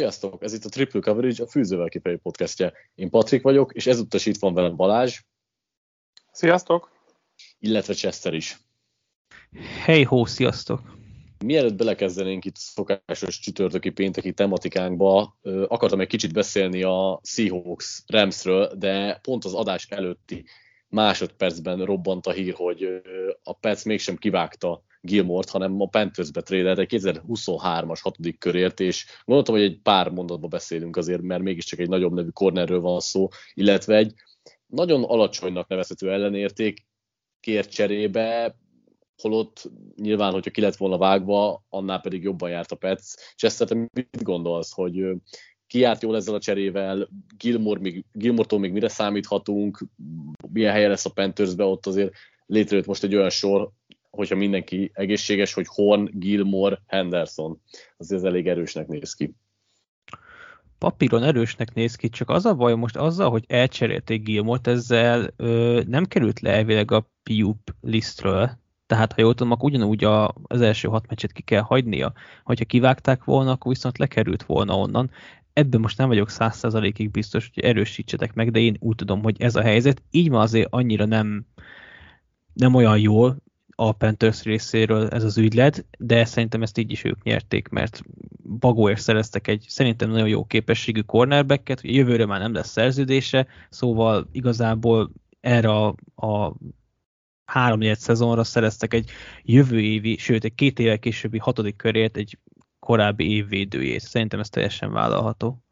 Sziasztok! Ez itt a Triple Coverage, a Fűzővel kifejű podcastje. Én Patrik vagyok, és ezúttal itt van velem Balázs. Sziasztok! Illetve Chester is. Hey ho, sziasztok! Mielőtt belekezdenénk itt a szokásos csütörtöki pénteki tematikánkba, akartam egy kicsit beszélni a Seahawks Ramsről, de pont az adás előtti másodpercben robbant a hír, hogy a Pets mégsem kivágta Gilmort, hanem a Panthersbe trédelt egy 2023-as hatodik körért, és gondoltam, hogy egy pár mondatba beszélünk azért, mert mégiscsak egy nagyobb nevű cornerről van szó, illetve egy nagyon alacsonynak nevezhető ellenérték kért cserébe, holott nyilván, hogyha ki lett volna vágva, annál pedig jobban járt a Pets. Chester, te mit gondolsz, hogy ki járt jól ezzel a cserével, Gilmore még, Gilmore-tól még mire számíthatunk, milyen helye lesz a Panthersbe, ott azért létrejött most egy olyan sor, hogyha mindenki egészséges, hogy Horn, Gilmore, Henderson. Azért ez elég erősnek néz ki. Papíron erősnek néz ki, csak az a baj most azzal, hogy elcserélték Gilmort, ezzel ö, nem került le elvileg a PUP listről, tehát ha jól tudom, akkor ugyanúgy a, az első hat meccset ki kell hagynia. Hogyha kivágták volna, akkor viszont lekerült volna onnan. Ebben most nem vagyok száz százalékig biztos, hogy erősítsetek meg, de én úgy tudom, hogy ez a helyzet. Így ma azért annyira nem, nem olyan jól, a Panthers részéről ez az ügylet, de szerintem ezt így is ők nyerték, mert Bagóért szereztek egy szerintem nagyon jó képességű cornerbacket, jövőre már nem lesz szerződése, szóval igazából erre a, a három szezonra szereztek egy jövő évi, sőt egy két évvel későbbi hatodik körért egy korábbi évvédőjét. Szerintem ez teljesen vállalható.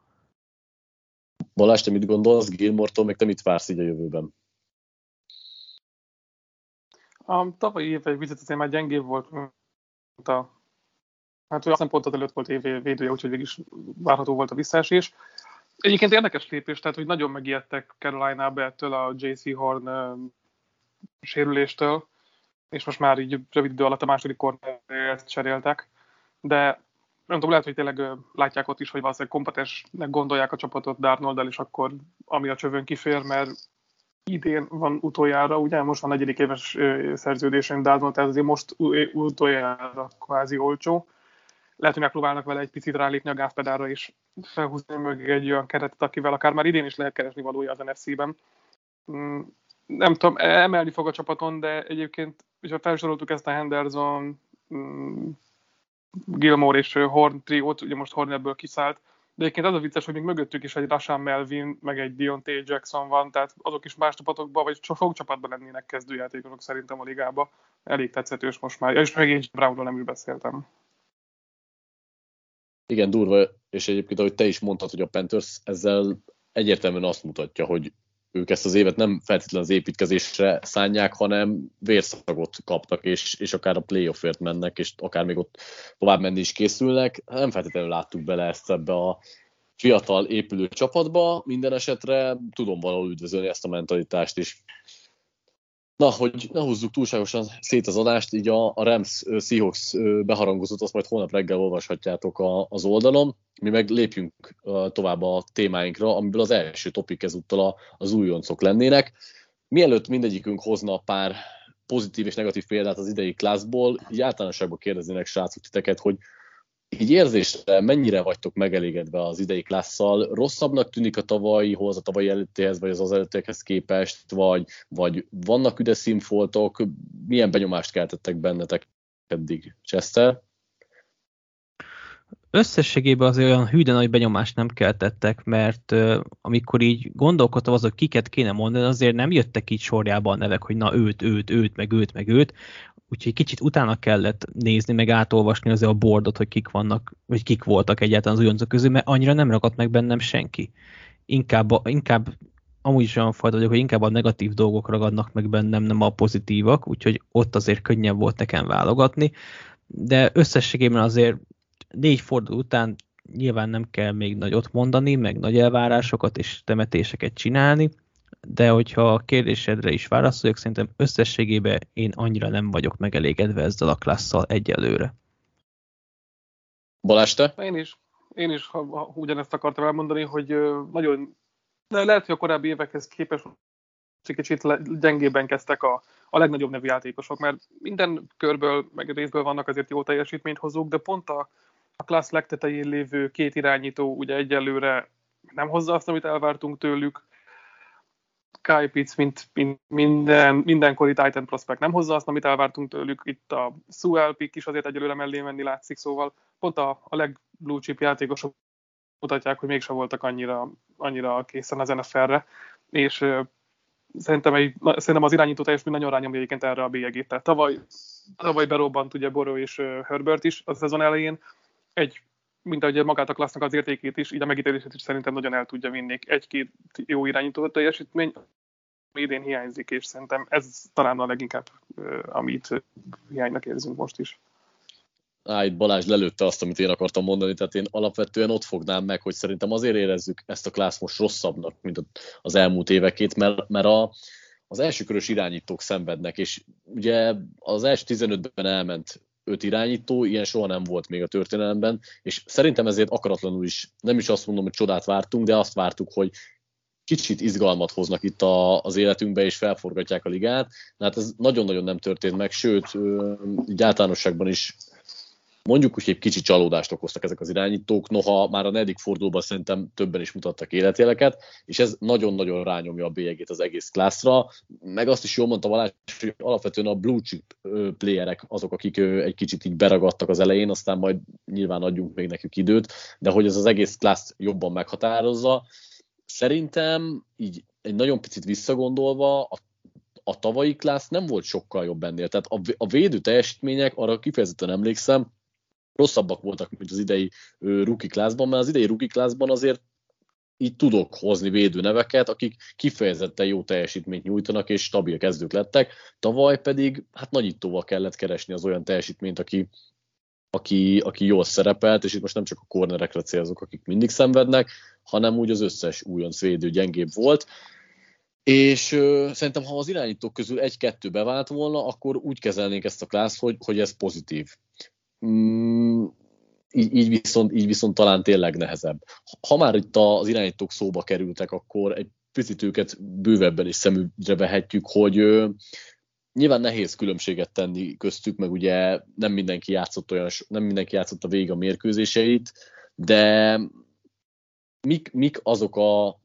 Balázs, te mit gondolsz Gilmortól, meg te mit vársz így a jövőben? A tavalyi év egy vizet azért már gyengébb volt, mint a Hát ő pont előtt volt év védője, úgyhogy végig is várható volt a visszaesés. Egyébként érdekes lépés, tehát hogy nagyon megijedtek Carolina-ba ettől a JC Horn sérüléstől, és most már így rövid idő alatt a második kornert cseréltek, de nem tudom, lehet, hogy tényleg látják ott is, hogy valószínűleg kompetensnek gondolják a csapatot Darnold és akkor ami a csövön kifér, mert idén van utoljára, ugye most van negyedik éves szerződésen Dalton, tehát azért most utoljára kvázi olcsó. Lehet, hogy megpróbálnak vele egy picit rálépni a gázpedálra, és felhúzni mögé egy olyan keretet, akivel akár már idén is lehet keresni valója az NFC-ben. Mm, nem tudom, emelni fog a csapaton, de egyébként, ha felsoroltuk ezt a Henderson, mm, Gilmore és Horn triót, ugye most Horn ebből kiszállt, de egyébként az a vicces, hogy még mögöttük is egy Rashan Melvin, meg egy Deontay Jackson van, tehát azok is más csapatokban, vagy sok csapatban lennének kezdőjátékosok szerintem a ligába. Elég tetszetős most már. Ja, és meg egy Brownról nem is beszéltem. Igen, durva, és egyébként, ahogy te is mondtad, hogy a Panthers ezzel egyértelműen azt mutatja, hogy ők ezt az évet nem feltétlenül az építkezésre szánják, hanem vérszagot kaptak, és, és akár a playoffért mennek, és akár még ott tovább menni is készülnek. Nem feltétlenül láttuk bele ezt ebbe a fiatal épülő csapatba, minden esetre tudom valahol üdvözölni ezt a mentalitást is. Na, hogy ne húzzuk túlságosan szét az adást, így a, a Rams Seahawks beharangozott, azt majd holnap reggel olvashatjátok a, az oldalon. Mi meg lépjünk tovább a témáinkra, amiből az első topik ezúttal az újoncok lennének. Mielőtt mindegyikünk hozna pár pozitív és negatív példát az idei klászból, így általánosságban kérdeznének srácok titeket, hogy így érzésre mennyire vagytok megelégedve az idei klasszal? Rosszabbnak tűnik a tavalyihoz, a tavalyi előttéhez, vagy az az előttéhez képest, vagy, vagy vannak üde színfoltok? Milyen benyomást keltettek bennetek eddig, Chester? Összességében azért olyan hűden nagy benyomást nem keltettek, mert amikor így gondolkodtam azok, kiket kéne mondani, azért nem jöttek így sorjában a nevek, hogy na őt, őt, őt, meg őt, meg őt, úgyhogy kicsit utána kellett nézni, meg átolvasni azért a bordot, hogy kik vannak, vagy kik voltak egyáltalán az újoncok közül, mert annyira nem ragadt meg bennem senki. Inkább, inkább amúgy is olyan fajta vagyok, hogy inkább a negatív dolgok ragadnak meg bennem, nem a pozitívak, úgyhogy ott azért könnyebb volt nekem válogatni, de összességében azért négy forduló után nyilván nem kell még nagyot mondani, meg nagy elvárásokat és temetéseket csinálni, de hogyha a kérdésedre is válaszoljak, szerintem összességében én annyira nem vagyok megelégedve ezzel a klasszal egyelőre. Balázs, te? Én is. Én is ha, ha ugyanezt akartam elmondani, hogy nagyon, de lehet, hogy a korábbi évekhez képest kicsit gyengében kezdtek a, a legnagyobb nevű játékosok, mert minden körből, meg részből vannak azért jó teljesítményt hozók, de pont a, a klassz legtetején lévő két irányító ugye egyelőre nem hozza azt, amit elvártunk tőlük. Kyle Pitts, mint, mint minden, mindenkori Titan prospect nem hozza azt, amit elvártunk tőlük. Itt a Suel pick is azért egyelőre mellé menni látszik, szóval pont a, a legblue chip játékosok mutatják, hogy mégsem voltak annyira, annyira készen az NFL-re, és uh, szerintem, egy, szerintem az irányító teljesítmény nagyon rányomja egyébként erre a bélyegét. Tehát tavaly, tavaly berobbant ugye Boró és uh, Herbert is a szezon elején, egy mint ahogy magát a klassznak az értékét is, így a megítélését is szerintem nagyon el tudja vinni. Egy-két jó irányító teljesítmény, idén hiányzik, és szerintem ez talán a leginkább, amit hiánynak érzünk most is. Á, itt Balázs lelőtte azt, amit én akartam mondani, tehát én alapvetően ott fognám meg, hogy szerintem azért érezzük ezt a klászt most rosszabbnak, mint az elmúlt évekét, mert, mert a, az első körös irányítók szenvednek, és ugye az első 15-ben elment öt irányító, ilyen soha nem volt még a történelemben, és szerintem ezért akaratlanul is, nem is azt mondom, hogy csodát vártunk, de azt vártuk, hogy kicsit izgalmat hoznak itt a, az életünkbe, és felforgatják a ligát. Na hát ez nagyon-nagyon nem történt meg, sőt, így általánosságban is mondjuk úgy, hogy egy kicsi csalódást okoztak ezek az irányítók, noha már a negyedik fordulóban szerintem többen is mutattak életéleket, és ez nagyon-nagyon rányomja a bélyegét az egész klászra, meg azt is jól mondta Valás, hogy alapvetően a blue chip playerek azok, akik egy kicsit így beragadtak az elején, aztán majd nyilván adjunk még nekük időt, de hogy ez az egész klászt jobban meghatározza, szerintem így egy nagyon picit visszagondolva, a a tavalyi klász nem volt sokkal jobb ennél. Tehát a, védő teljesítmények, arra kifejezetten emlékszem, rosszabbak voltak, mint az idei rookie klászban, mert az idei rookie klászban azért így tudok hozni védő neveket, akik kifejezetten jó teljesítményt nyújtanak, és stabil kezdők lettek. Tavaly pedig hát nagyítóval kellett keresni az olyan teljesítményt, aki, aki, aki jól szerepelt, és itt most nem csak a kornerekre célzok, akik mindig szenvednek, hanem úgy az összes újonc védő gyengébb volt. És ö, szerintem, ha az irányítók közül egy-kettő bevált volna, akkor úgy kezelnénk ezt a klászt, hogy, hogy ez pozitív. Mm, így, így, viszont, így viszont talán tényleg nehezebb. Ha már itt az irányítók szóba kerültek, akkor egy picit őket bővebben is szemügyre vehetjük, hogy nyilván nehéz különbséget tenni köztük, meg ugye nem mindenki játszott olyan, nem mindenki játszott a végig a mérkőzéseit, de mik, mik azok a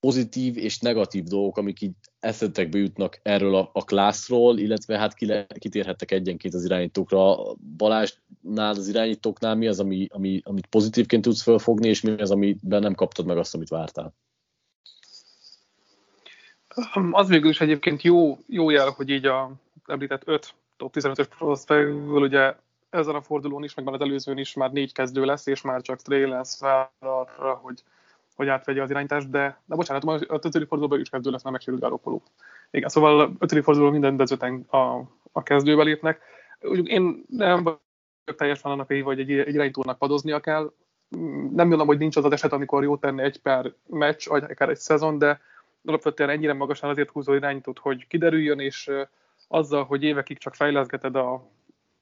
pozitív és negatív dolgok, amik így eszetekbe jutnak erről a, a klászról, illetve hát ki kitérhettek egyenként az irányítókra. Balázsnál, az irányítóknál mi az, ami, ami, amit pozitívként tudsz felfogni, és mi az, amiben nem kaptad meg azt, amit vártál? Az végül is egyébként jó, jó jel, hogy így a említett 5 top 15-ös prospectből ugye ezen a fordulón is, meg már az előzőn is már négy kezdő lesz, és már csak Trey lesz fel arra, hogy hogy átvegye az irányítást, de, de bocsánat, az ötödik fordulóban is kezdő lesz, mert megsérült Garoppolo. Igen, szóval ötödik forduló minden dezőten a, a kezdőbe lépnek. Úgy, én nem vagyok teljesen annak éve, hogy egy, egy irányítónak padoznia kell. Nem mondom, hogy nincs az az eset, amikor jó tenne egy pár meccs, vagy akár egy szezon, de alapvetően ennyire magasan azért húzó irányítót, hogy kiderüljön, és azzal, hogy évekig csak fejleszgeted a,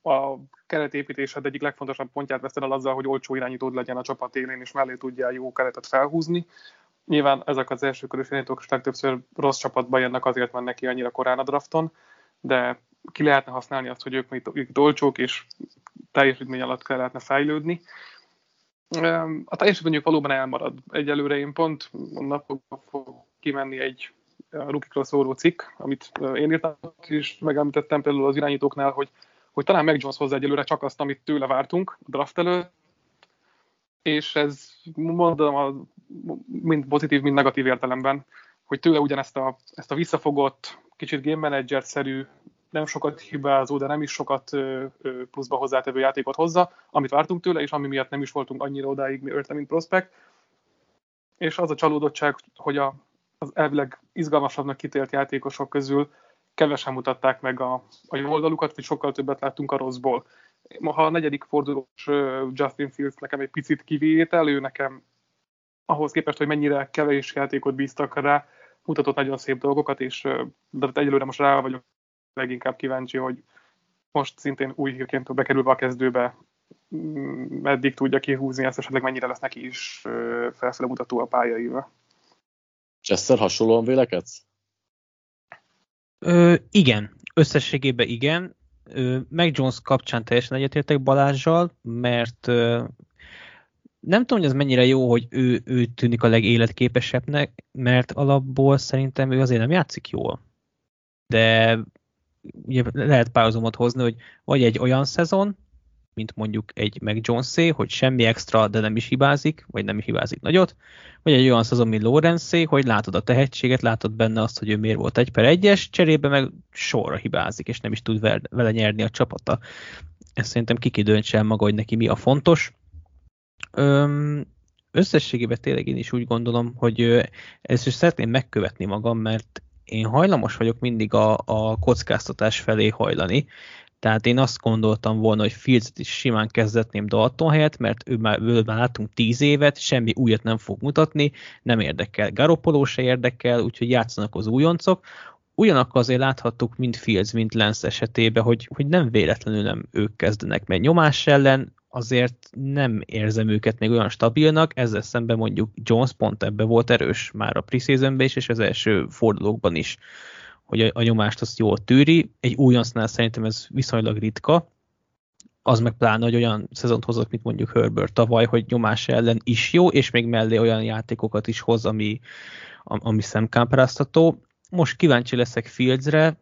a keretépítésed egyik legfontosabb pontját veszed el azzal, hogy olcsó irányítód legyen a csapat élén, és mellé tudja jó keretet felhúzni. Nyilván ezek az első körös irányítók legtöbbször rossz csapatba jönnek, azért mennek ki annyira korán a drafton, de ki lehetne használni azt, hogy ők ők olcsók, és teljesítmény alatt kell lehetne fejlődni. A teljesítményük valóban elmarad. Egyelőre én pont napokban fog kimenni egy rukikról szóló cikk, amit én írtam, és megemlítettem például az irányítóknál, hogy hogy talán meg Jones hozza egyelőre csak azt, amit tőle vártunk a draft előtt, és ez mondom, a, mind pozitív, mind negatív értelemben, hogy tőle ugyanezt a, ezt a visszafogott, kicsit game manager-szerű, nem sokat hibázó, de nem is sokat pluszba hozzátevő játékot hozza, amit vártunk tőle, és ami miatt nem is voltunk annyira odáig mi mint prospect. És az a csalódottság, hogy a, az elvileg izgalmasabbnak kitélt játékosok közül kevesen mutatták meg a, a jó oldalukat, vagy sokkal többet láttunk a rosszból. Ha a negyedik fordulós Justin Fields nekem egy picit kivétel, ő nekem ahhoz képest, hogy mennyire kevés játékot bíztak rá, mutatott nagyon szép dolgokat, és de egyelőre most rá vagyok leginkább kíváncsi, hogy most szintén új hírként bekerülve a kezdőbe, meddig tudja kihúzni ezt, esetleg mennyire lesz neki is felfele mutató a pályaival. Chester hasonlóan vélekedsz? Ö, igen, összességében igen. Meg Jones kapcsán teljesen egyetértek Balázsjal, mert nem tudom, hogy ez mennyire jó, hogy ő, ő tűnik a legéletképesebbnek, mert alapból szerintem ő azért nem játszik jól. De ugye lehet párhuzamot hozni, hogy vagy egy olyan szezon, mint mondjuk egy meg Jonesé, hogy semmi extra, de nem is hibázik, vagy nem is hibázik nagyot, vagy egy olyan szezon, mint Lorenzé, hogy látod a tehetséget, látod benne azt, hogy ő miért volt egy per egyes, cserébe meg sorra hibázik, és nem is tud vele nyerni a csapata. Ezt szerintem kiki döntse maga, hogy neki mi a fontos. Öm, összességében tényleg én is úgy gondolom, hogy ezt is szeretném megkövetni magam, mert én hajlamos vagyok mindig a, a kockáztatás felé hajlani, tehát én azt gondoltam volna, hogy fields is simán kezdetném Dalton helyett, mert ő már, ő már láttunk tíz évet, semmi újat nem fog mutatni, nem érdekel. Garoppolo se érdekel, úgyhogy játszanak az újoncok. Ugyanakkor azért láthattuk mind Fields, mind Lance esetében, hogy, hogy nem véletlenül nem ők kezdenek, mert nyomás ellen azért nem érzem őket még olyan stabilnak, ezzel szemben mondjuk Jones pont ebbe volt erős már a preseasonben is, és az első fordulókban is hogy a, a nyomást azt jól tűri. Egy újoncnál szerintem ez viszonylag ritka, az meg pláne, hogy olyan szezont hozott, mint mondjuk Herbert tavaly, hogy nyomás ellen is jó, és még mellé olyan játékokat is hoz, ami, ami szemkápráztató. Most kíváncsi leszek Fieldsre,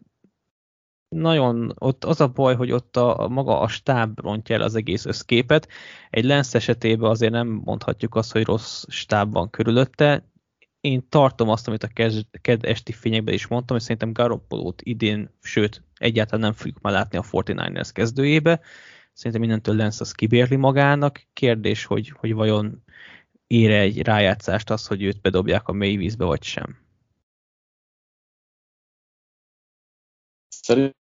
nagyon, ott az a baj, hogy ott a, a maga a stáb rontja el az egész összképet. Egy Lens esetében azért nem mondhatjuk azt, hogy rossz stáb van körülötte, én tartom azt, amit a ked esti fényekben is mondtam, hogy szerintem Garoppolót idén, sőt, egyáltalán nem fogjuk már látni a 49ers kezdőjébe. Szerintem mindentől Lenz az kibérli magának. Kérdés, hogy, hogy vajon ére egy rájátszást az, hogy őt bedobják a mély vízbe, vagy sem. Szerintem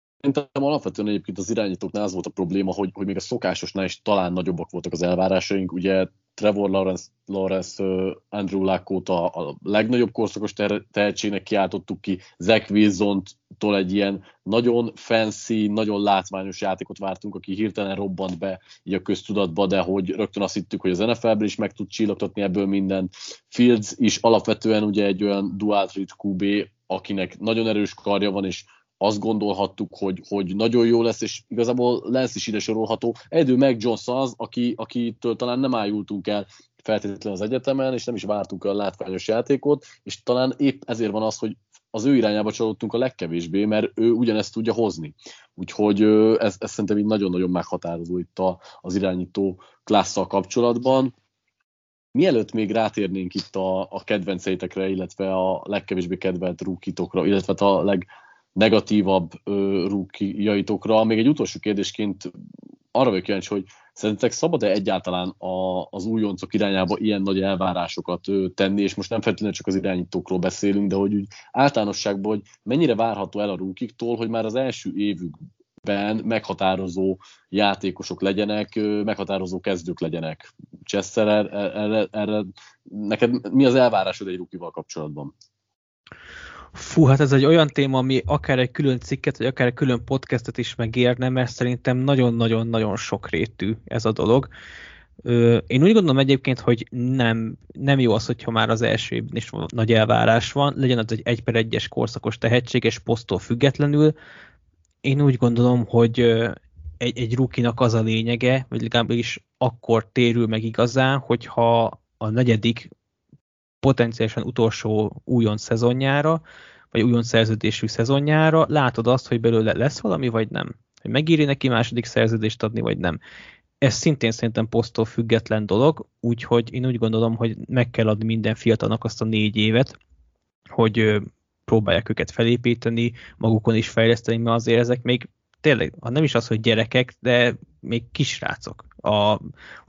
alapvetően egyébként az irányítóknál az volt a probléma, hogy, hogy még a szokásosnál is talán nagyobbak voltak az elvárásaink. Ugye Trevor Lawrence, Lawrence Andrew Luck a, a legnagyobb korszakos tehetségnek kiáltottuk ki, Zach Wilson-tól egy ilyen nagyon fancy, nagyon látványos játékot vártunk, aki hirtelen robbant be így a köztudatba, de hogy rögtön azt hittük, hogy az NFL-ből is meg tud csillogtatni ebből mindent. Fields is alapvetően ugye egy olyan dual threat QB, akinek nagyon erős karja van, és azt gondolhattuk, hogy, hogy nagyon jó lesz, és igazából lesz is ide sorolható. Egyedül meg Johnson az, aki, akitől talán nem ájultunk el feltétlenül az egyetemen, és nem is vártunk a látványos játékot, és talán épp ezért van az, hogy az ő irányába csalódtunk a legkevésbé, mert ő ugyanezt tudja hozni. Úgyhogy ez, ez szerintem így nagyon-nagyon meghatározó itt a, az irányító klasszal kapcsolatban. Mielőtt még rátérnénk itt a, a kedvenceitekre, illetve a legkevésbé kedvelt rúkitokra, illetve hát a leg, negatívabb rúkiaitokra. Még egy utolsó kérdésként arra vagyok kíváncsi, hogy szerintetek szabad-e egyáltalán a, az újoncok irányába ilyen nagy elvárásokat tenni, és most nem feltétlenül csak az irányítókról beszélünk, de hogy úgy általánosságban, hogy mennyire várható el a rúkiktól, hogy már az első évükben meghatározó játékosok legyenek, meghatározó kezdők legyenek. Csesszer, erre, erre, erre neked mi az elvárásod egy rukival kapcsolatban? Fú, hát ez egy olyan téma, ami akár egy külön cikket, vagy akár egy külön podcastet is megérne, mert szerintem nagyon-nagyon-nagyon sokrétű ez a dolog. Én úgy gondolom egyébként, hogy nem, nem jó az, hogyha már az első évben is nagy elvárás van, legyen az egy egy per egyes korszakos tehetség, és posztól függetlenül. Én úgy gondolom, hogy egy, egy rukinak az a lényege, vagy legalábbis akkor térül meg igazán, hogyha a negyedik potenciálisan utolsó újon szezonjára, vagy újon szerződésű szezonjára, látod azt, hogy belőle lesz valami, vagy nem. Hogy megéri neki második szerződést adni, vagy nem. Ez szintén szerintem posztól független dolog, úgyhogy én úgy gondolom, hogy meg kell adni minden fiatalnak azt a négy évet, hogy próbálják őket felépíteni, magukon is fejleszteni, mert azért ezek még tényleg, ha nem is az, hogy gyerekek, de még kisrácok a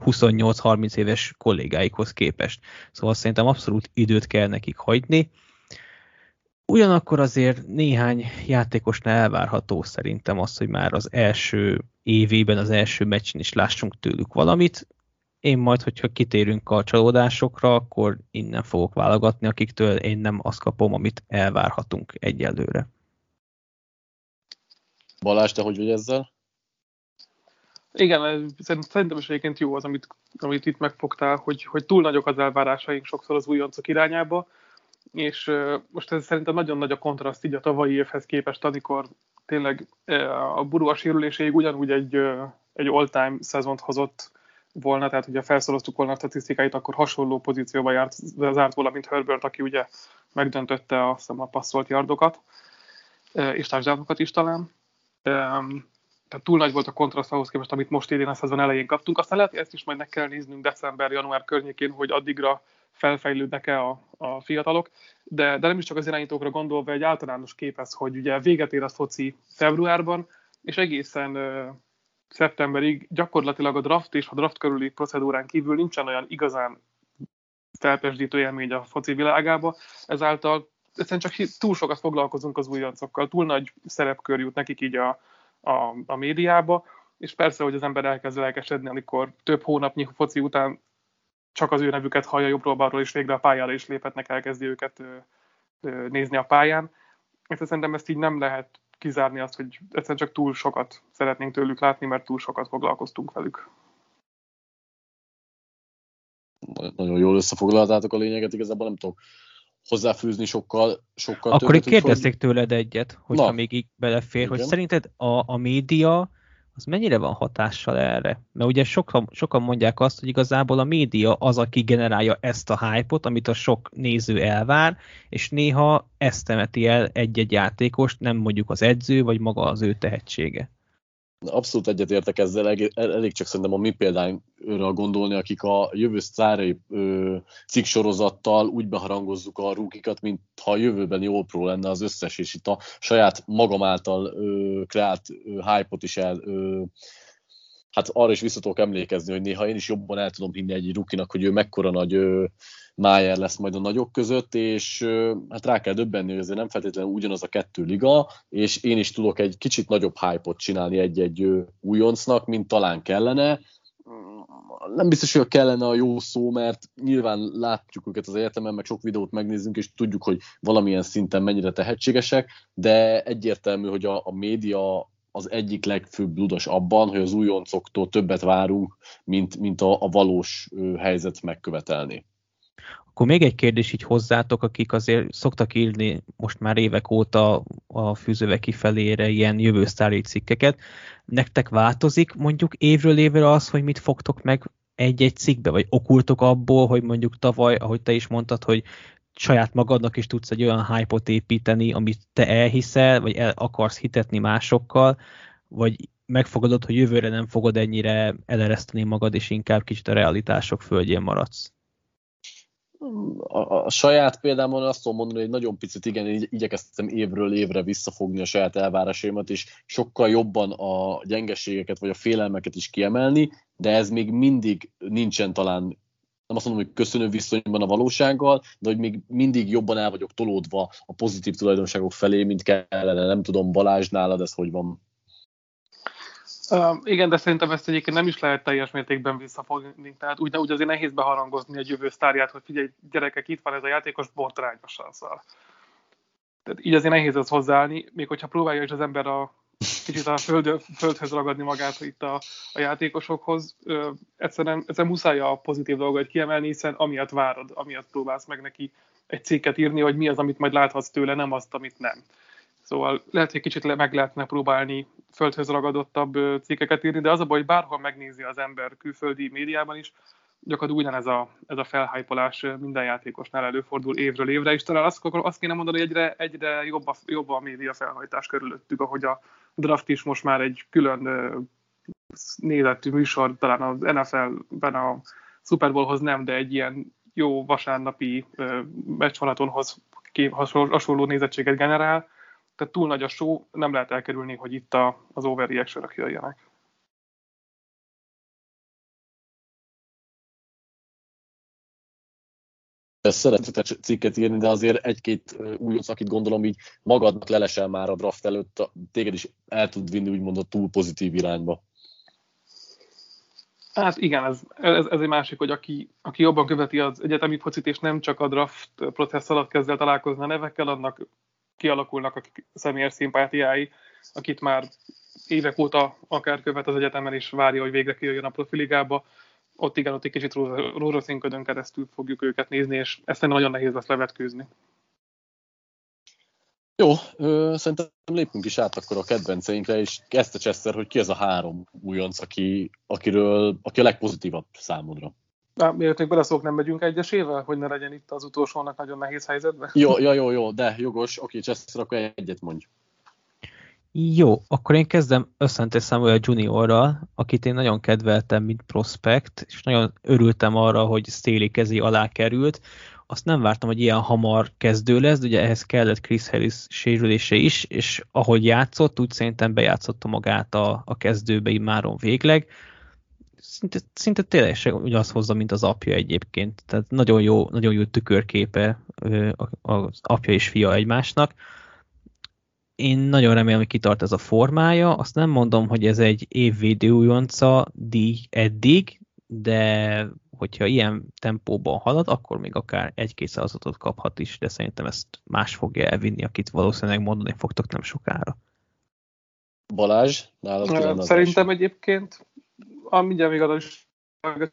28-30 éves kollégáikhoz képest. Szóval szerintem abszolút időt kell nekik hagyni. Ugyanakkor azért néhány játékosnál elvárható szerintem az, hogy már az első évében, az első meccsen is lássunk tőlük valamit. Én majd, hogyha kitérünk a csalódásokra, akkor innen fogok válogatni, akiktől én nem azt kapom, amit elvárhatunk egyelőre. Balázs, te hogy vagy ezzel? Igen, szerintem is egyébként jó az, amit, amit itt megfogtál, hogy, hogy túl nagyok az elvárásaink sokszor az újoncok irányába, és most ez szerintem nagyon nagy a kontraszt így a tavalyi évhez képest, amikor tényleg a Burua sérüléséig ugyanúgy egy, egy all-time szezont hozott volna, tehát ugye felszoroztuk volna a statisztikáit, akkor hasonló pozícióba járt, zárt volna, mint Herbert, aki ugye megdöntötte a, a passzolt yardokat, és társadalmakat is talán. Tehát túl nagy volt a kontraszt ahhoz képest, amit most idén a szezon elején kaptunk. Aztán lehet, hogy ezt is majd meg kell néznünk december-január környékén, hogy addigra felfejlődnek-e a, a fiatalok, de, de nem is csak az irányítókra gondolva, egy általános kép ez, hogy ugye véget ér a foci februárban, és egészen uh, szeptemberig gyakorlatilag a draft és a draft körüli procedúrán kívül nincsen olyan igazán felpesdítő élmény a foci világába, ezáltal egyszerűen csak túl sokat foglalkozunk az újoncokkal, túl nagy szerepkör jut nekik így a, a, a médiába, és persze, hogy az ember elkezd lelkesedni, amikor több hónapnyi foci után csak az ő nevüket hallja jobbról-balról, és végre a pályára is léphetnek, elkezdi őket ö, ö, nézni a pályán. És szerintem ezt így nem lehet kizárni azt, hogy egyszerűen csak túl sokat szeretnénk tőlük látni, mert túl sokat foglalkoztunk velük. Nagyon jól összefoglaltátok a lényeget, igazából nem tudok hozzáfűzni sokkal, sokkal Akkor többet, itt kérdezték hogy... tőled egyet, hogyha Na, még így belefér, igen. hogy szerinted a, a média az mennyire van hatással erre? Mert ugye sokan, sokan mondják azt, hogy igazából a média az, aki generálja ezt a hype-ot, amit a sok néző elvár, és néha ezt temeti el egy-egy játékost, nem mondjuk az edző, vagy maga az ő tehetsége. Abszolút egyetértek ezzel, elég, csak szerintem a mi példánkra gondolni, akik a jövő sztárai cikksorozattal úgy beharangozzuk a rúkikat, mint ha a jövőben jó pro lenne az összes, és itt a saját magam által ö, kreált ö, hype-ot is el, ö, hát arra is vissza tudok emlékezni, hogy néha én is jobban el tudom hinni egy rukinak, hogy ő mekkora nagy ö, Májer lesz majd a nagyok között, és hát rá kell döbbenni, hogy ezért nem feltétlenül ugyanaz a kettő liga, és én is tudok egy kicsit nagyobb hype-ot csinálni egy-egy újoncnak, mint talán kellene. Nem biztos, hogy kellene a jó szó, mert nyilván látjuk őket az egyetemen, meg sok videót megnézzünk, és tudjuk, hogy valamilyen szinten mennyire tehetségesek, de egyértelmű, hogy a, a média az egyik legfőbb ludas abban, hogy az újoncoktól többet várunk, mint, mint a, a valós helyzet megkövetelni. Akkor még egy kérdés így hozzátok, akik azért szoktak írni most már évek óta a fűzőve kifelére ilyen jövősztári cikkeket. Nektek változik mondjuk évről évre az, hogy mit fogtok meg egy-egy cikkbe, vagy okultok abból, hogy mondjuk tavaly, ahogy te is mondtad, hogy saját magadnak is tudsz egy olyan hype-ot építeni, amit te elhiszel, vagy el akarsz hitetni másokkal, vagy megfogadod, hogy jövőre nem fogod ennyire elereszteni magad, és inkább kicsit a realitások földjén maradsz a, a saját példámon azt tudom mondani, hogy nagyon picit igen, így, igyekeztem évről évre visszafogni a saját elvárásaimat, és sokkal jobban a gyengeségeket vagy a félelmeket is kiemelni, de ez még mindig nincsen talán nem azt mondom, hogy köszönő viszonyban a valósággal, de hogy még mindig jobban el vagyok tolódva a pozitív tulajdonságok felé, mint kellene. Nem tudom, Balázs, nálad ez hogy van? Uh, igen, de szerintem ezt egyébként nem is lehet teljes mértékben visszafogni. Tehát úgy, úgy azért nehéz beharangozni egy jövő sztárját, hogy figyelj, gyerekek, itt van ez a játékos, botrányosan szar. Tehát így azért nehéz ez hozzáállni, még hogyha próbálja is az ember a kicsit a föld, földhöz ragadni magát itt a, a játékosokhoz. Ö, egyszerűen, egyszerűen muszáj a pozitív dolgot kiemelni, hiszen amiatt várod, amiatt próbálsz meg neki egy cikket írni, hogy mi az, amit majd láthatsz tőle, nem azt, amit nem. Szóval lehet, hogy kicsit meg lehetne próbálni földhöz ragadottabb cikkeket írni, de az a baj, hogy bárhol megnézi az ember külföldi médiában is, gyakorlatilag ugyanez a, ez a felhájpolás minden játékosnál előfordul évről évre, és talán azt, akkor azt kéne mondani, hogy egyre, egyre jobb, a, jobb a média felhajtás körülöttük, ahogy a draft is most már egy külön nézettű műsor, talán az NFL-ben a Super Bowlhoz nem, de egy ilyen jó vasárnapi meccsmaratonhoz hasonló nézettséget generál, tehát túl nagy a show, nem lehet elkerülni, hogy itt a, az overreaction jöjjenek. szeretetes cikket írni, de azért egy-két új akit gondolom így magadnak lelesel már a draft előtt, téged is el tud vinni úgymond a túl pozitív irányba. Hát igen, ez, ez, ez egy másik, hogy aki, aki jobban követi az egyetemi focit, és nem csak a draft processz alatt kezd el találkozni a nevekkel, annak kialakulnak a személyes szimpátiái, akit már évek óta akár követ az egyetemen, és várja, hogy végre kijöjjön a profiligába. Ott igen, ott egy kicsit rózsaszínködön keresztül fogjuk őket nézni, és ezt nagyon nehéz lesz levetkőzni. Jó, ö, szerintem lépünk is át akkor a kedvenceinkre, és kezdte Chester, hogy ki ez a három újonc, aki, akiről, aki a legpozitívabb számodra. Na, miért még beleszók, nem megyünk egyesével, hogy ne legyen itt az utolsónak nagyon nehéz helyzetben? Jó, jó, jó, jó de jogos, oké, Chester, akkor egyet mondj. Jó, akkor én kezdem Összente Samuel Juniorral, akit én nagyon kedveltem, mint prospekt, és nagyon örültem arra, hogy Staley kezé alá került. Azt nem vártam, hogy ilyen hamar kezdő lesz, de ugye ehhez kellett Chris Harris sérülése is, és ahogy játszott, úgy szerintem bejátszotta magát a, a kezdőbe immáron végleg. Szinte, szinte tényleg ugye azt hozza, mint az apja egyébként. Tehát nagyon jó, nagyon jó tükörképe az apja és fia egymásnak én nagyon remélem, hogy kitart ez a formája. Azt nem mondom, hogy ez egy évvédő újonca díj eddig, de hogyha ilyen tempóban halad, akkor még akár egy-két százatot kaphat is, de szerintem ezt más fogja elvinni, akit valószínűleg mondani fogtok nem sokára. Balázs, nálad Szerintem egyébként, a mindjárt még arra is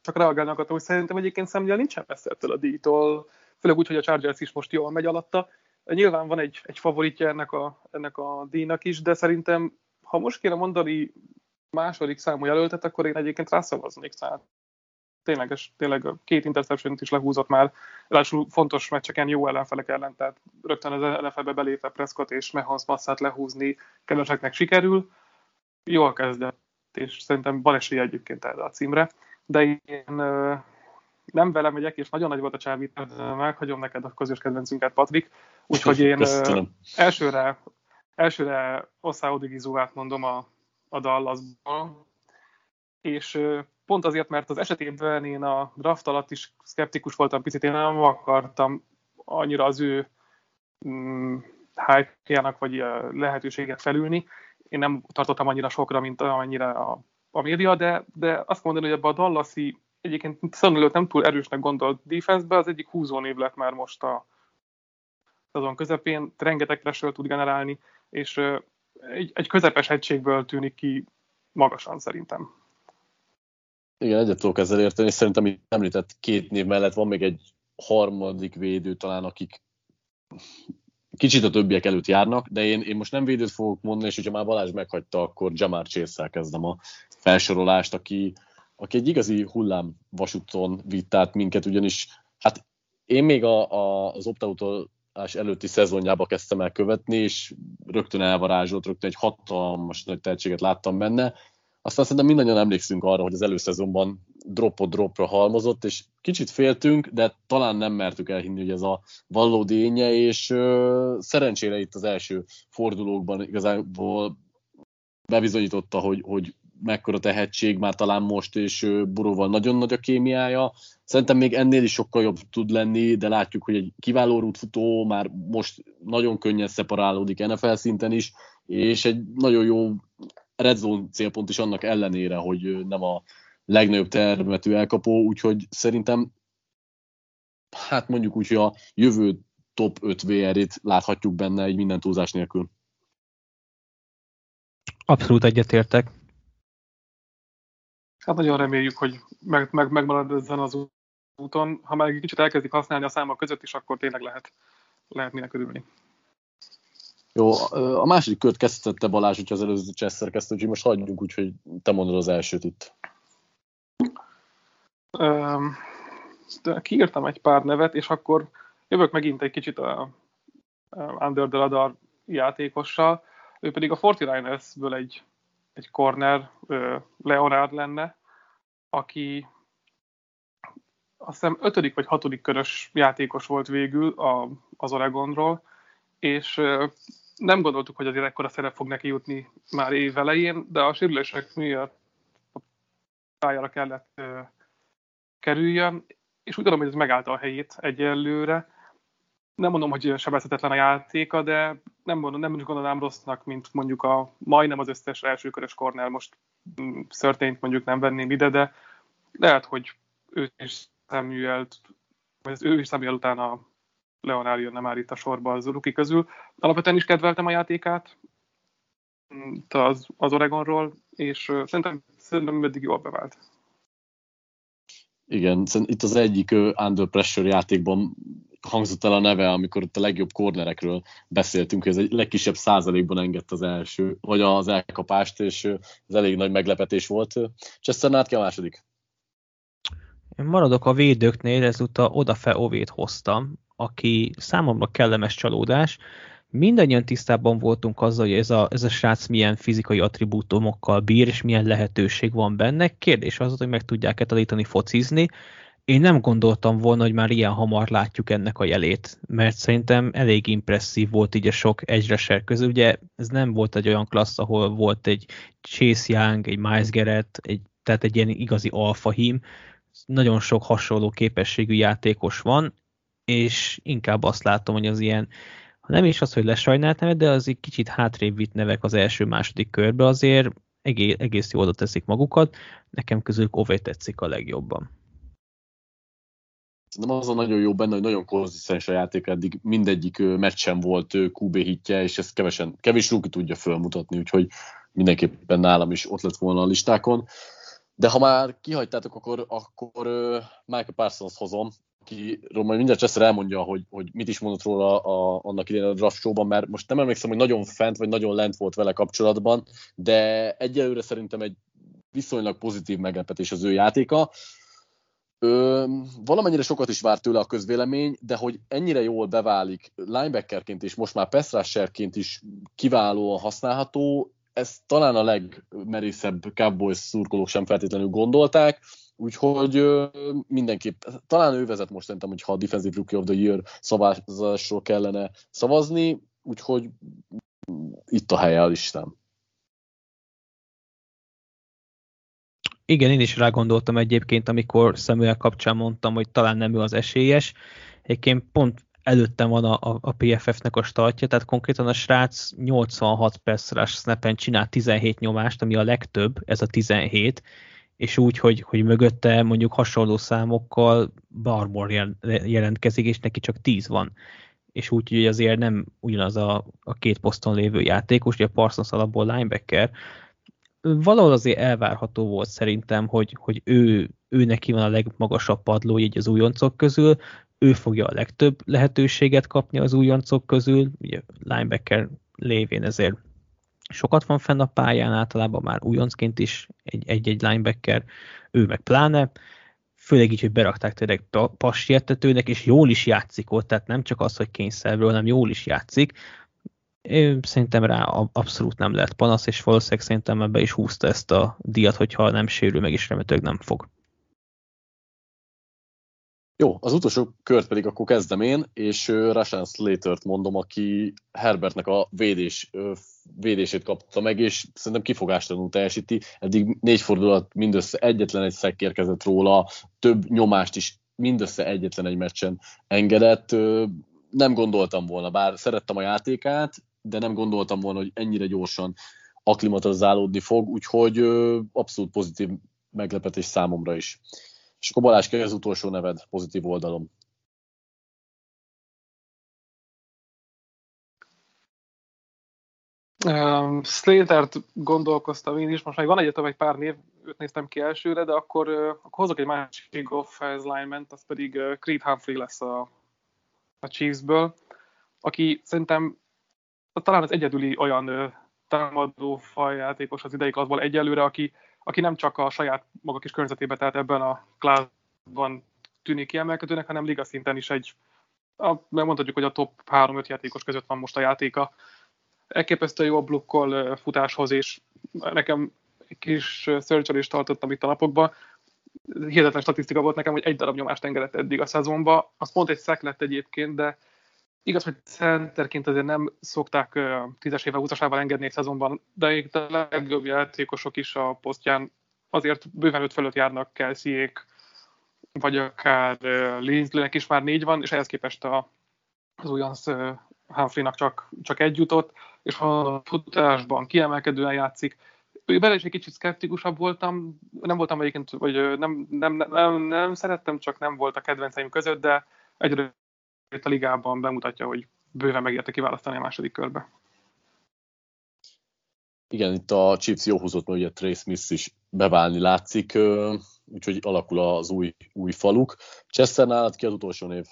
csak reagálni akartam, hogy szerintem. Egyébként Samuel nincsen messze ettől a díjtól, főleg úgy, hogy a Chargers is most jól megy alatta, Nyilván van egy, egy favoritja ennek a, ennek a díjnak is, de szerintem, ha most kéne mondani második számú jelöltet, akkor én egyébként rászavaznék. Tehát tényleges, tényleg két interception is lehúzott már, ráadásul fontos meccseken jó ellenfelek ellen, tehát rögtön az NFL-be belépve Prescott és Mahomes masszát lehúzni keveseknek sikerül. Jól kezdett, és szerintem van esélye egyébként erre a címre, de én nem velem megyek, és nagyon nagy volt a csábítás, meghagyom neked a közös kedvencünket, Patrik. Úgyhogy én Köszönöm. elsőre, elsőre Oszá Odigizúvát mondom a, a Dallasban, és pont azért, mert az esetében én a draft alatt is szkeptikus voltam picit, én nem akartam annyira az ő mm, hype-jának vagy lehetőséget felülni. Én nem tartottam annyira sokra, mint amennyire a, a média, de, de azt mondani, hogy ebben a Dallasi egyébként szanulőt nem túl erősnek gondolt defense az egyik húzónév lett már most a azon közepén, rengeteg pressure tud generálni, és egy, egy közepes egységből tűnik ki magasan szerintem. Igen, egyet tudok ezzel érteni, és szerintem, amit említett két név mellett van még egy harmadik védő talán, akik kicsit a többiek előtt járnak, de én, én most nem védőt fogok mondani, és hogyha már Balázs meghagyta, akkor Jamar chase kezdem a felsorolást, aki, aki egy igazi hullám vasúton vitt át minket, ugyanis hát én még a, a, az optautolás előtti szezonjába kezdtem el követni, és rögtön elvarázsolt, rögtön egy hatalmas nagy tehetséget láttam benne. Aztán szerintem mindannyian emlékszünk arra, hogy az előszezonban dropot dropra halmozott, és kicsit féltünk, de talán nem mertük elhinni, hogy ez a valódi énje, és ö, szerencsére itt az első fordulókban igazából bebizonyította, hogy, hogy mekkora tehetség már talán most, és Buróval nagyon nagy a kémiája. Szerintem még ennél is sokkal jobb tud lenni, de látjuk, hogy egy kiváló rútfutó már most nagyon könnyen szeparálódik NFL szinten is, és egy nagyon jó red zone célpont is annak ellenére, hogy nem a legnagyobb termetű elkapó, úgyhogy szerintem hát mondjuk úgy, hogy a jövő top 5 VR-ét láthatjuk benne egy minden túlzás nélkül. Abszolút egyetértek. Hát nagyon reméljük, hogy meg, meg, megmarad ezen az úton. Ha már egy kicsit elkezdik használni a számok között is, akkor tényleg lehet, lehet minek örülni. Jó, a második kört kezdette Balázs, hogyha az előző Chester kezdte, úgyhogy most hagyjuk, úgyhogy te mondod az elsőt itt. Um, kiírtam egy pár nevet, és akkor jövök megint egy kicsit a Under the Radar játékossal. Ő pedig a 49ersből egy egy corner Leonard lenne, aki azt hiszem ötödik vagy hatodik körös játékos volt végül a, az Oregonról, és nem gondoltuk, hogy azért ekkora szerep fog neki jutni már év elején, de a sérülések miatt a pályára kellett ö, kerüljön, és úgy tudom, hogy ez megállta a helyét egyelőre, nem mondom, hogy sebezhetetlen a játéka, de nem, mondom, nem gondolnám rossznak, mint mondjuk a majdnem az összes elsőkörös kornel most szörtényt mm, mondjuk nem venném ide, de lehet, hogy ő is Samuel, vagy ő is Samuel után a Leonár jönne már itt a sorba az ruki közül. Alapvetően is kedveltem a játékát mm, az, az Oregonról, és szerintem, szerintem eddig jól bevált. Igen, itt az egyik under pressure játékban hangzott el a neve, amikor ott a legjobb kornerekről beszéltünk, hogy ez egy legkisebb százalékban engedte az első, vagy az elkapást, és ez elég nagy meglepetés volt. Chester ki a második. Én maradok a védőknél, ezúttal Odafe Ovét hoztam, aki számomra kellemes csalódás. Mindannyian tisztában voltunk azzal, hogy ez a, ez a srác milyen fizikai attribútumokkal bír, és milyen lehetőség van benne. Kérdés az, hogy meg tudják-e tanítani focizni. Én nem gondoltam volna, hogy már ilyen hamar látjuk ennek a jelét, mert szerintem elég impresszív volt így a sok egyreser közül. Ugye ez nem volt egy olyan klassz, ahol volt egy Chase Young, egy Miles Garrett, egy, tehát egy ilyen igazi alfa hím. Nagyon sok hasonló képességű játékos van, és inkább azt látom, hogy az ilyen, ha nem is az, hogy lesajnált nevek, de az egy kicsit hátrébb vitt nevek az első-második körbe, azért egész, egész jól oda teszik magukat. Nekem közül Ové tetszik a legjobban. Szerintem az a nagyon jó benne, hogy nagyon konzisztens a játék, eddig mindegyik meccsen volt QB hitje, és ezt kevesen, kevés rúki tudja fölmutatni, úgyhogy mindenképpen nálam is ott lett volna a listákon. De ha már kihagytátok, akkor, akkor Michael Parsons hozom, akiről majd mindjárt Cseszer elmondja, hogy, hogy mit is mondott róla a, annak idején a draft showban, mert most nem emlékszem, hogy nagyon fent vagy nagyon lent volt vele kapcsolatban, de egyelőre szerintem egy viszonylag pozitív meglepetés az ő játéka. Ö, valamennyire sokat is várt tőle a közvélemény, de hogy ennyire jól beválik linebackerként és most már pass is kiválóan használható, ez talán a legmerészebb Cowboys szurkolók sem feltétlenül gondolták, úgyhogy mindenképp, talán ő vezet most szerintem, hogyha a Defensive Rookie of the Year szavazásról kellene szavazni, úgyhogy itt a helye a listám. Igen, én is rá gondoltam egyébként, amikor Samuel kapcsán mondtam, hogy talán nem ő az esélyes. Egyébként pont előttem van a, a, a PFF-nek a startja, tehát konkrétan a srác 86 perc snapen csinál 17 nyomást, ami a legtöbb, ez a 17, és úgy, hogy, hogy mögötte mondjuk hasonló számokkal Barmor jelentkezik, és neki csak 10 van. És úgy, hogy azért nem ugyanaz a, a két poszton lévő játékos, ugye a Parsons alapból linebacker, valahol azért elvárható volt szerintem, hogy, hogy ő, ő neki van a legmagasabb padló így az újoncok közül, ő fogja a legtöbb lehetőséget kapni az újoncok közül, ugye linebacker lévén ezért sokat van fenn a pályán, általában már újoncként is egy-egy linebacker, ő meg pláne, főleg így, hogy berakták tényleg passértetőnek, és jól is játszik ott, tehát nem csak az, hogy kényszerből, hanem jól is játszik. Én szerintem rá abszolút nem lehet panasz, és valószínűleg szerintem ebbe is húzta ezt a díjat, hogyha nem sérül meg, és remélhetőleg nem fog. Jó, az utolsó kört pedig akkor kezdem én, és Rashan Slater-t mondom, aki Herbertnek a védés, védését kapta meg, és szerintem kifogástalanul teljesíti. Eddig négy fordulat mindössze egyetlen egy szek érkezett róla, több nyomást is mindössze egyetlen egy meccsen engedett. Nem gondoltam volna, bár szerettem a játékát, de nem gondoltam volna, hogy ennyire gyorsan aklimatizálódni fog, úgyhogy abszolút pozitív meglepetés számomra is. És akkor Balázs, az utolsó neved pozitív oldalom? Um, Slater-t gondolkoztam én is, most még van egyetem egy pár név, őt néztem ki elsőre, de akkor, uh, akkor hozok egy másik offense lineman az pedig uh, Creed Humphrey lesz a, a Chiefsből, aki szerintem talán az egyedüli olyan uh, támadó fajjátékos az idei klasszból egyelőre, aki aki nem csak a saját maga kis környezetében, tehát ebben a klázban tűnik kiemelkedőnek, hanem liga szinten is egy, a, megmondhatjuk, hogy a top 3-5 játékos között van most a játéka. Elképesztő jó a blokkol futáshoz, és nekem egy kis is tartottam itt a napokban. Hihetetlen statisztika volt nekem, hogy egy darab nyomást engedett eddig a szezonba. Az pont egy szek lett egyébként, de Igaz, hogy centerként azért nem szokták tízes éve 20-asával engedni egy szezonban, de itt a legjobb játékosok is a posztján azért bőven öt fölött járnak Kelseyék, vagy akár Linsleynek is már négy van, és ehhez képest a, az újonc Humphreynak csak, csak egy jutott, és a futásban kiemelkedően játszik. Bele is egy kicsit szkeptikusabb voltam, nem voltam egyébként, vagy nem, nem, nem, nem, szerettem, csak nem volt a kedvenceim között, de egyre a ligában bemutatja, hogy bőven megérte kiválasztani a második körbe. Igen, itt a Chiefs jó húzott, mert ugye Trace Smith is beválni látszik, úgyhogy alakul az új, új faluk. Chester nálad ki az utolsó név?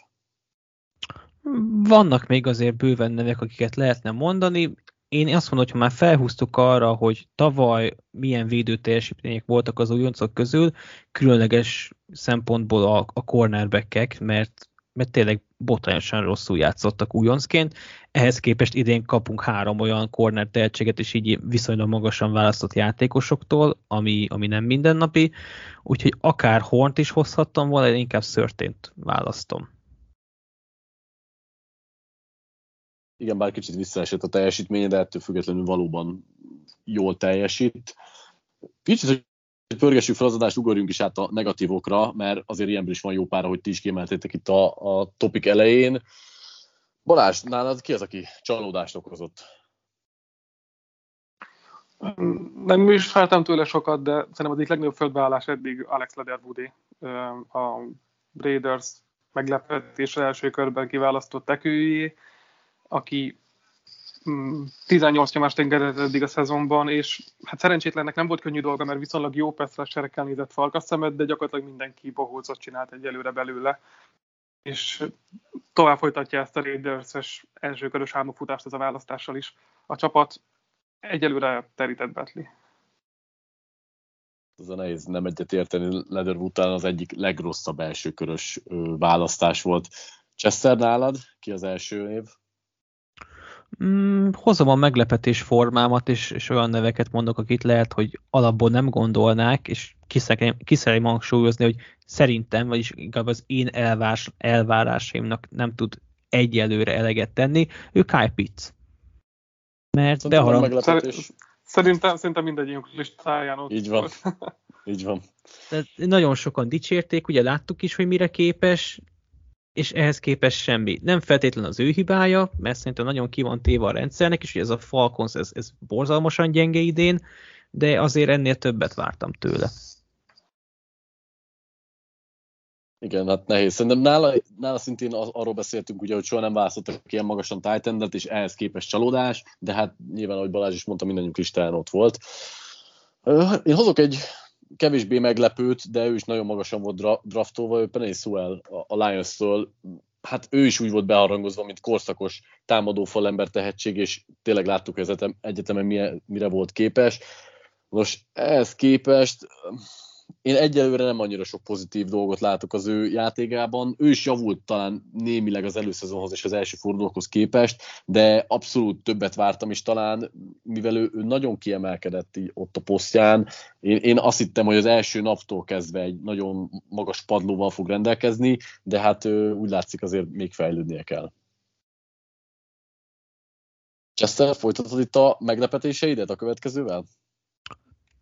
Vannak még azért bőven nevek, akiket lehetne mondani. Én azt mondom, hogy ha már felhúztuk arra, hogy tavaly milyen védő teljesítmények voltak az újoncok közül, különleges szempontból a, a cornerbackek, mert, mert tényleg botrányosan rosszul játszottak újoncként. Ehhez képest idén kapunk három olyan corner tehetséget, és így viszonylag magasan választott játékosoktól, ami, ami nem mindennapi. Úgyhogy akár Hornt is hozhattam volna, én inkább szörtént választom. Igen, bár kicsit visszaesett a teljesítménye, de ettől függetlenül valóban jól teljesít. Kicsit, hogy pörgessük fel az adást, ugorjunk is át a negatívokra, mert azért ilyenből is van jó pár, hogy ti is kiemeltétek itt a, a topik elején. Balázs, nálad ki az, aki csalódást okozott? Nem is feltem tőle sokat, de szerintem az egyik legnagyobb földbeállás eddig Alex Lederwoodé, a Raiders meglepetésre első körben kiválasztott tekőjé, aki 18 mm, nyomást engedett eddig a szezonban, és hát szerencsétlennek nem volt könnyű dolga, mert viszonylag jó serekkel nézett falkas szemet, de gyakorlatilag mindenki bohócot csinált egyelőre belőle. És tovább folytatja ezt a Raiders-es elsőkörös álmokfutást ez a választással is. A csapat egyelőre terített Betli. Ez a nehéz nem egyet érteni. Leatherwood után az egyik legrosszabb elsőkörös választás volt. Chester nálad? Ki az első év? Mm, hozom a meglepetés formámat, és, és olyan neveket mondok, akit lehet, hogy alapból nem gondolnák, és kiszerem hangsúlyozni, hogy szerintem, vagyis inkább az én elvás, elvárásaimnak nem tud egyelőre eleget tenni, ő Kyle Pitts. Mert beharang... Szerintem, szerintem mindegyünk listáján ott Így van. Így van. Tehát nagyon sokan dicsérték, ugye láttuk is, hogy mire képes, és ehhez képest semmi. Nem feltétlen az ő hibája, mert szerintem nagyon ki van téve a rendszernek, és hogy ez a Falcons, ez, ez borzalmasan gyenge idén, de azért ennél többet vártam tőle. Igen, hát nehéz. Szerintem nála, nála szintén arról beszéltünk, ugye, hogy soha nem választottak ilyen magasan titan és ehhez képest csalódás, de hát nyilván, ahogy Balázs is mondta, mindannyiunk listán ott volt. Én hozok egy kevésbé meglepőt, de ő is nagyon magasan volt draftolva, ő Penny Sewell a Lions-től, hát ő is úgy volt beharangozva, mint korszakos támadó falember tehetség, és tényleg láttuk, hogy az egyetemen mire volt képes. Most ehhez képest én egyelőre nem annyira sok pozitív dolgot látok az ő játékában. Ő is javult talán némileg az előszezonhoz és az első fordulókhoz képest, de abszolút többet vártam is talán, mivel ő, ő nagyon kiemelkedett ott a posztján. Én, én azt hittem, hogy az első naptól kezdve egy nagyon magas padlóval fog rendelkezni, de hát ő, úgy látszik azért még fejlődnie kell. Chester, folytatod itt a meglepetéseidet a következővel?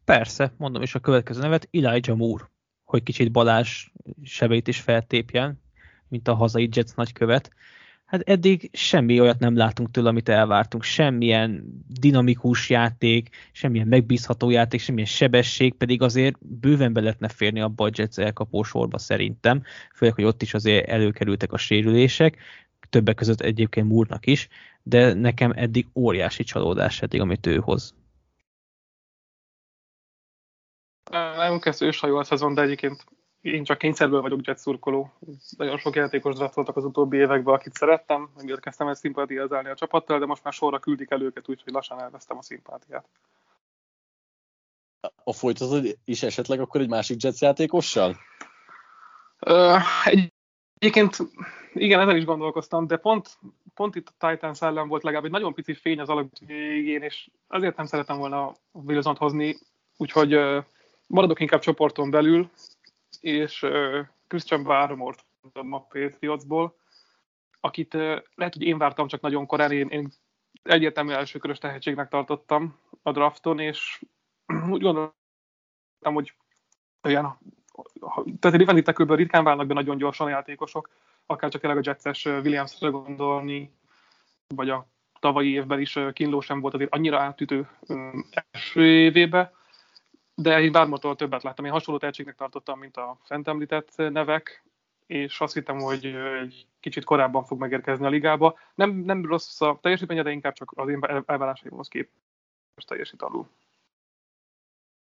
Persze, mondom is a következő nevet, Elijah Moore, hogy kicsit Balázs sebeit is feltépjen, mint a hazai Jets nagykövet. Hát eddig semmi olyat nem látunk tőle, amit elvártunk. Semmilyen dinamikus játék, semmilyen megbízható játék, semmilyen sebesség, pedig azért bőven be lehetne férni abba a Jets elkapó sorba szerintem, főleg, hogy ott is azért előkerültek a sérülések, többek között egyébként Múrnak is, de nekem eddig óriási csalódás eddig, amit ő hoz. Nem kezdő őshajó a szezon, de egyébként én csak kényszerből vagyok jet szurkoló. Nagyon sok játékos draftoltak az utóbbi években, akit szerettem, emiatt kezdtem el szimpátiázálni a csapattal, de most már sorra küldik el őket, úgyhogy lassan elvesztem a szimpátiát. A folytatod is esetleg akkor egy másik Jets játékossal? Uh, egyébként igen, ezen is gondolkoztam, de pont, pont itt a Titans ellen volt legalább egy nagyon pici fény az alap végén, és azért nem szeretem volna Wilson-t hozni, úgyhogy uh, maradok inkább csoporton belül, és uh, Christian Barmore-t mondom a Patriotsból, akit lehet, hogy én vártam csak nagyon korán, én, én egyértelmű elsőkörös tehetségnek tartottam a drafton, és úgy gondoltam, hogy olyan, tehát Rivendi tekőből ritkán válnak be nagyon gyorsan játékosok, akár csak tényleg a Jetses Williamsra gondolni, vagy a tavalyi évben is Kinló sem volt azért annyira átütő első évébe, de én Bármotól többet láttam. Én hasonló tehetségnek tartottam, mint a fent említett nevek, és azt hittem, hogy egy kicsit korábban fog megérkezni a ligába. Nem, nem rossz a teljesítménye, de inkább csak az én elvárásaimhoz képest teljesít alul.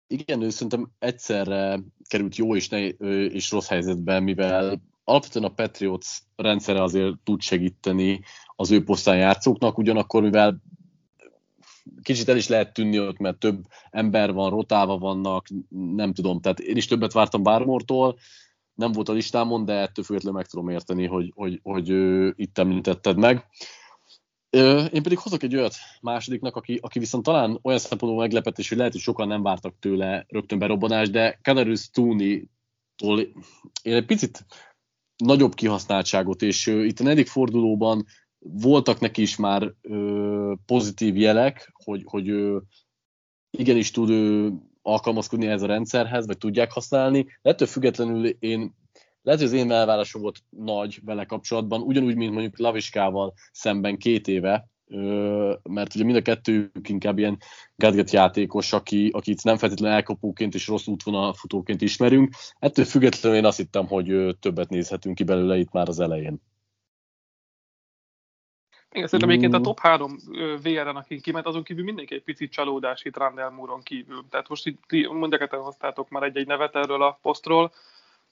Igen, ő szerintem egyszerre került jó és, ne, és rossz helyzetbe, mivel alapvetően a Patriots rendszere azért tud segíteni az ő posztán játszóknak, ugyanakkor mivel kicsit el is lehet tűnni ott, mert több ember van, rotálva vannak, nem tudom, tehát én is többet vártam Bármortól, nem volt a listámon, de ettől függetlenül meg tudom érteni, hogy, hogy, hogy, hogy itt említetted meg. Én pedig hozok egy olyat másodiknak, aki, aki viszont talán olyan szempontból meglepetés, hogy lehet, hogy sokan nem vártak tőle rögtön berobbanást, de Canarius Tooney-tól én egy picit nagyobb kihasználtságot, és itt a negyedik fordulóban voltak neki is már ö, pozitív jelek, hogy, hogy ö, igenis tud ö, alkalmazkodni ez a rendszerhez, vagy tudják használni, de ettől függetlenül én lehet, hogy az én elvárásom volt nagy vele kapcsolatban, ugyanúgy, mint mondjuk Laviskával szemben két éve, mert ugye mind a kettőjük inkább ilyen gadget játékos, aki, akit nem feltétlenül elkapóként és rossz futóként ismerünk. Ettől függetlenül én azt hittem, hogy többet nézhetünk ki belőle itt már az elején. Igen, szerintem egyébként a mm. top 3 VR-en, akik kiment, azon kívül mindenki egy picit csalódás itt Randall Moore-on kívül. Tehát most itt mondják, hoztátok már egy-egy nevet erről a posztról.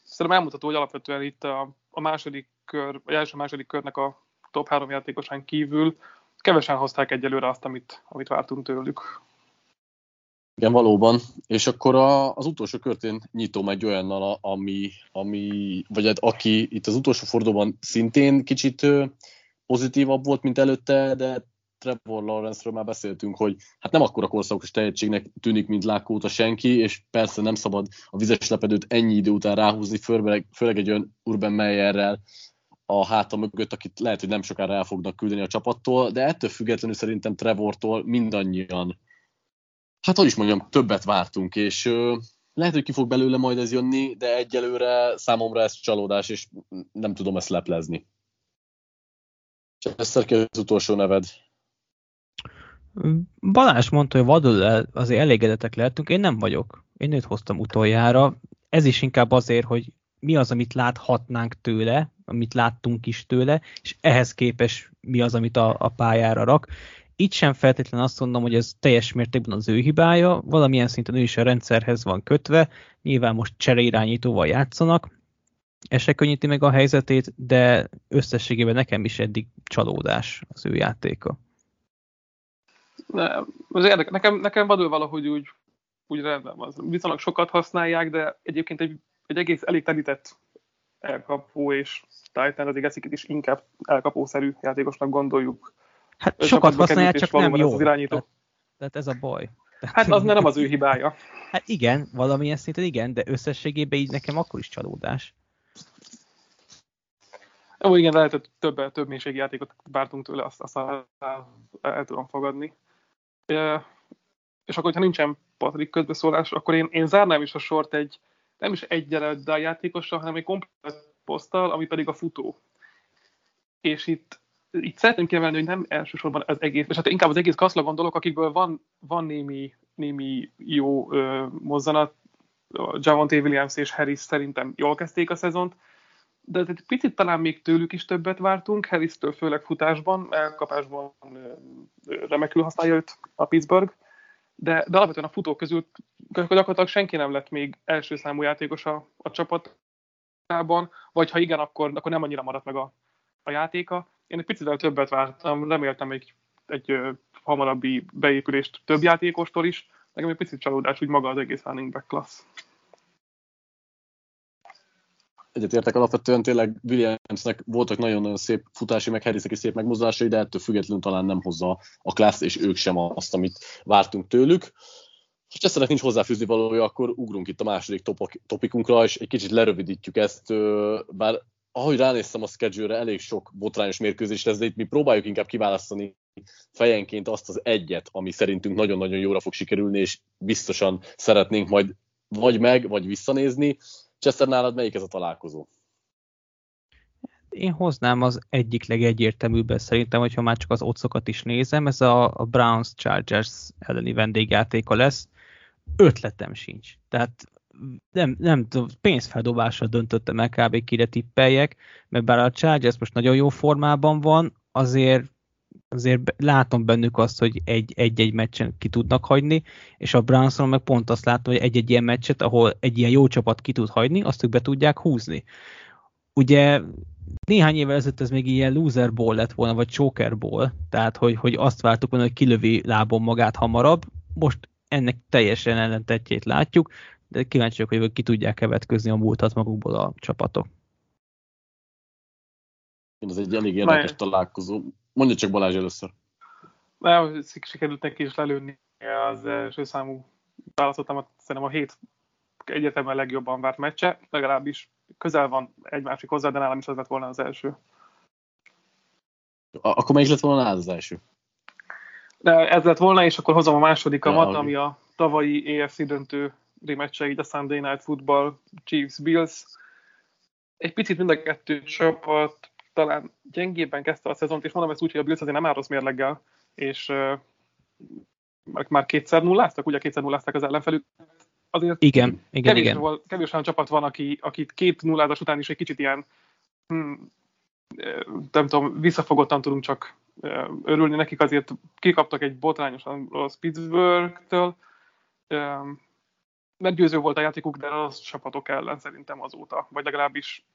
Szerintem elmutató, hogy alapvetően itt a, a második kör, vagy első második körnek a top 3 játékosán kívül kevesen hozták egyelőre azt, amit, amit vártunk tőlük. Igen, valóban. És akkor a, az utolsó körtén nyitom egy olyannal, ami, ami, vagy hát aki itt az utolsó fordulóban szintén kicsit pozitívabb volt, mint előtte, de Trevor Lawrence-ről már beszéltünk, hogy hát nem akkora korszakos tehetségnek tűnik, mint lákóta senki, és persze nem szabad a vizes lepedőt ennyi idő után ráhúzni, főleg, főleg egy olyan Urban Meyerrel a háta mögött, akit lehet, hogy nem sokára el fognak küldeni a csapattól, de ettől függetlenül szerintem Trevortól mindannyian, hát hogy is mondjam, többet vártunk, és lehet, hogy ki fog belőle majd ez jönni, de egyelőre számomra ez csalódás, és nem tudom ezt leplezni. Chester, ki az utolsó neved? Balázs mondta, hogy vadul azért elégedetek lehetünk, én nem vagyok. Én őt hoztam utoljára. Ez is inkább azért, hogy mi az, amit láthatnánk tőle, amit láttunk is tőle, és ehhez képes mi az, amit a, a pályára rak. Itt sem feltétlenül azt mondom, hogy ez teljes mértékben az ő hibája, valamilyen szinten ő is a rendszerhez van kötve, nyilván most csereirányítóval játszanak, ez se könnyíti meg a helyzetét, de összességében nekem is eddig csalódás az ő játéka. Ne, az érdekes. Nekem, nekem vadul valahogy úgy, úgy rendben van. Viszonylag sokat használják, de egyébként egy, egy egész elég telített elkapó és Titan az igazikit is inkább elkapószerű játékosnak gondoljuk. Hát sokat használják, csak nem jó. Az irányító. Tehát, tehát ez a baj. Hát az nem az ő hibája. Hát igen, valamilyen szinten igen, de összességében így nekem akkor is csalódás. Ó, igen, lehet, hogy több, több mélységi játékot vártunk tőle, azt, azt el, el, tudom fogadni. E, és akkor, hogyha nincsen Patrik közbeszólás, akkor én, én zárnám is a sort egy, nem is egy Jared játékossal, hanem egy komplet poszttal, ami pedig a futó. És itt, itt szeretném kiemelni, hogy nem elsősorban az egész, és hát inkább az egész kaszla gondolok, akikből van, van némi, némi jó ö, mozzanat, Javonte Williams és Harris szerintem jól kezdték a szezont, de egy picit talán még tőlük is többet vártunk, Harris-től főleg futásban, elkapásban remekül használja őt a Pittsburgh, de, de alapvetően a futók közül gyakorlatilag senki nem lett még első számú játékos a, a csapatában, vagy ha igen, akkor, akkor nem annyira maradt meg a, a játéka. Én egy picit többet vártam, reméltem egy, egy hamarabbi beépülést több játékostól is, nekem egy picit csalódás, úgy maga az egész running back class egyetértek alapvetően tényleg Williamsnek voltak nagyon-nagyon szép futási, meg Harrisnek is szép megmozdulásai, de ettől függetlenül talán nem hozza a klassz, és ők sem azt, amit vártunk tőlük. Ha Chesternek nincs hozzáfűzni valója, akkor ugrunk itt a második topikunkra, és egy kicsit lerövidítjük ezt, bár ahogy ránéztem a schedule elég sok botrányos mérkőzés lesz, de itt mi próbáljuk inkább kiválasztani fejenként azt az egyet, ami szerintünk nagyon-nagyon jóra fog sikerülni, és biztosan szeretnénk majd vagy meg, vagy visszanézni. Chester, nálad melyik ez a találkozó? Én hoznám az egyik legegyértelműbben szerintem, hogyha már csak az otcokat is nézem, ez a Browns Chargers elleni vendégjátéka lesz. Ötletem sincs. Tehát nem, nem pénzfeldobásra döntöttem el kb. kire tippeljek, mert bár a Chargers most nagyon jó formában van, azért azért látom bennük azt, hogy egy-egy meccsen ki tudnak hagyni, és a Brownson meg pont azt látom, hogy egy-egy ilyen meccset, ahol egy ilyen jó csapat ki tud hagyni, azt ők be tudják húzni. ugye néhány évvel ezelőtt ez még ilyen loser ball lett volna, vagy choker ball, tehát hogy, hogy azt vártuk volna, hogy kilövi lábon magát hamarabb, most ennek teljesen ellentetjét látjuk, de kíváncsiak, hogy ki tudják kevetközni a múltat magukból a csapatok. Ez egy elég érdekes találkozó. Mondja csak Balázs először. Nem, sikerült neki is lelőni az első számú választottamat, szerintem a hét egyetemen legjobban várt meccse, legalábbis közel van egy másik hozzá, de nálam is az lett volna az első. Akkor melyik lett volna az első? De ez lett volna, és akkor hozom a másodikamat, ja, ami a tavalyi EFC döntő remeccse, így a Sunday Night Football Chiefs-Bills. Egy picit mind a kettő csapat talán gyengébben kezdte a szezont, és mondom ezt úgy, hogy a Bills azért nem áll rossz mérleggel, és uh, már kétszer nulláztak, ugye kétszer nullázták az ellenfelük. Azért igen, igen, kevés, igen. Volt, kevés olyan csapat van, aki, akit két nullázás után is egy kicsit ilyen hmm, nem tudom, visszafogottan tudunk csak örülni nekik, azért kikaptak egy botrányosan rossz Pittsburgh-től, meggyőző volt a játékuk, de az csapatok ellen szerintem azóta, vagy legalábbis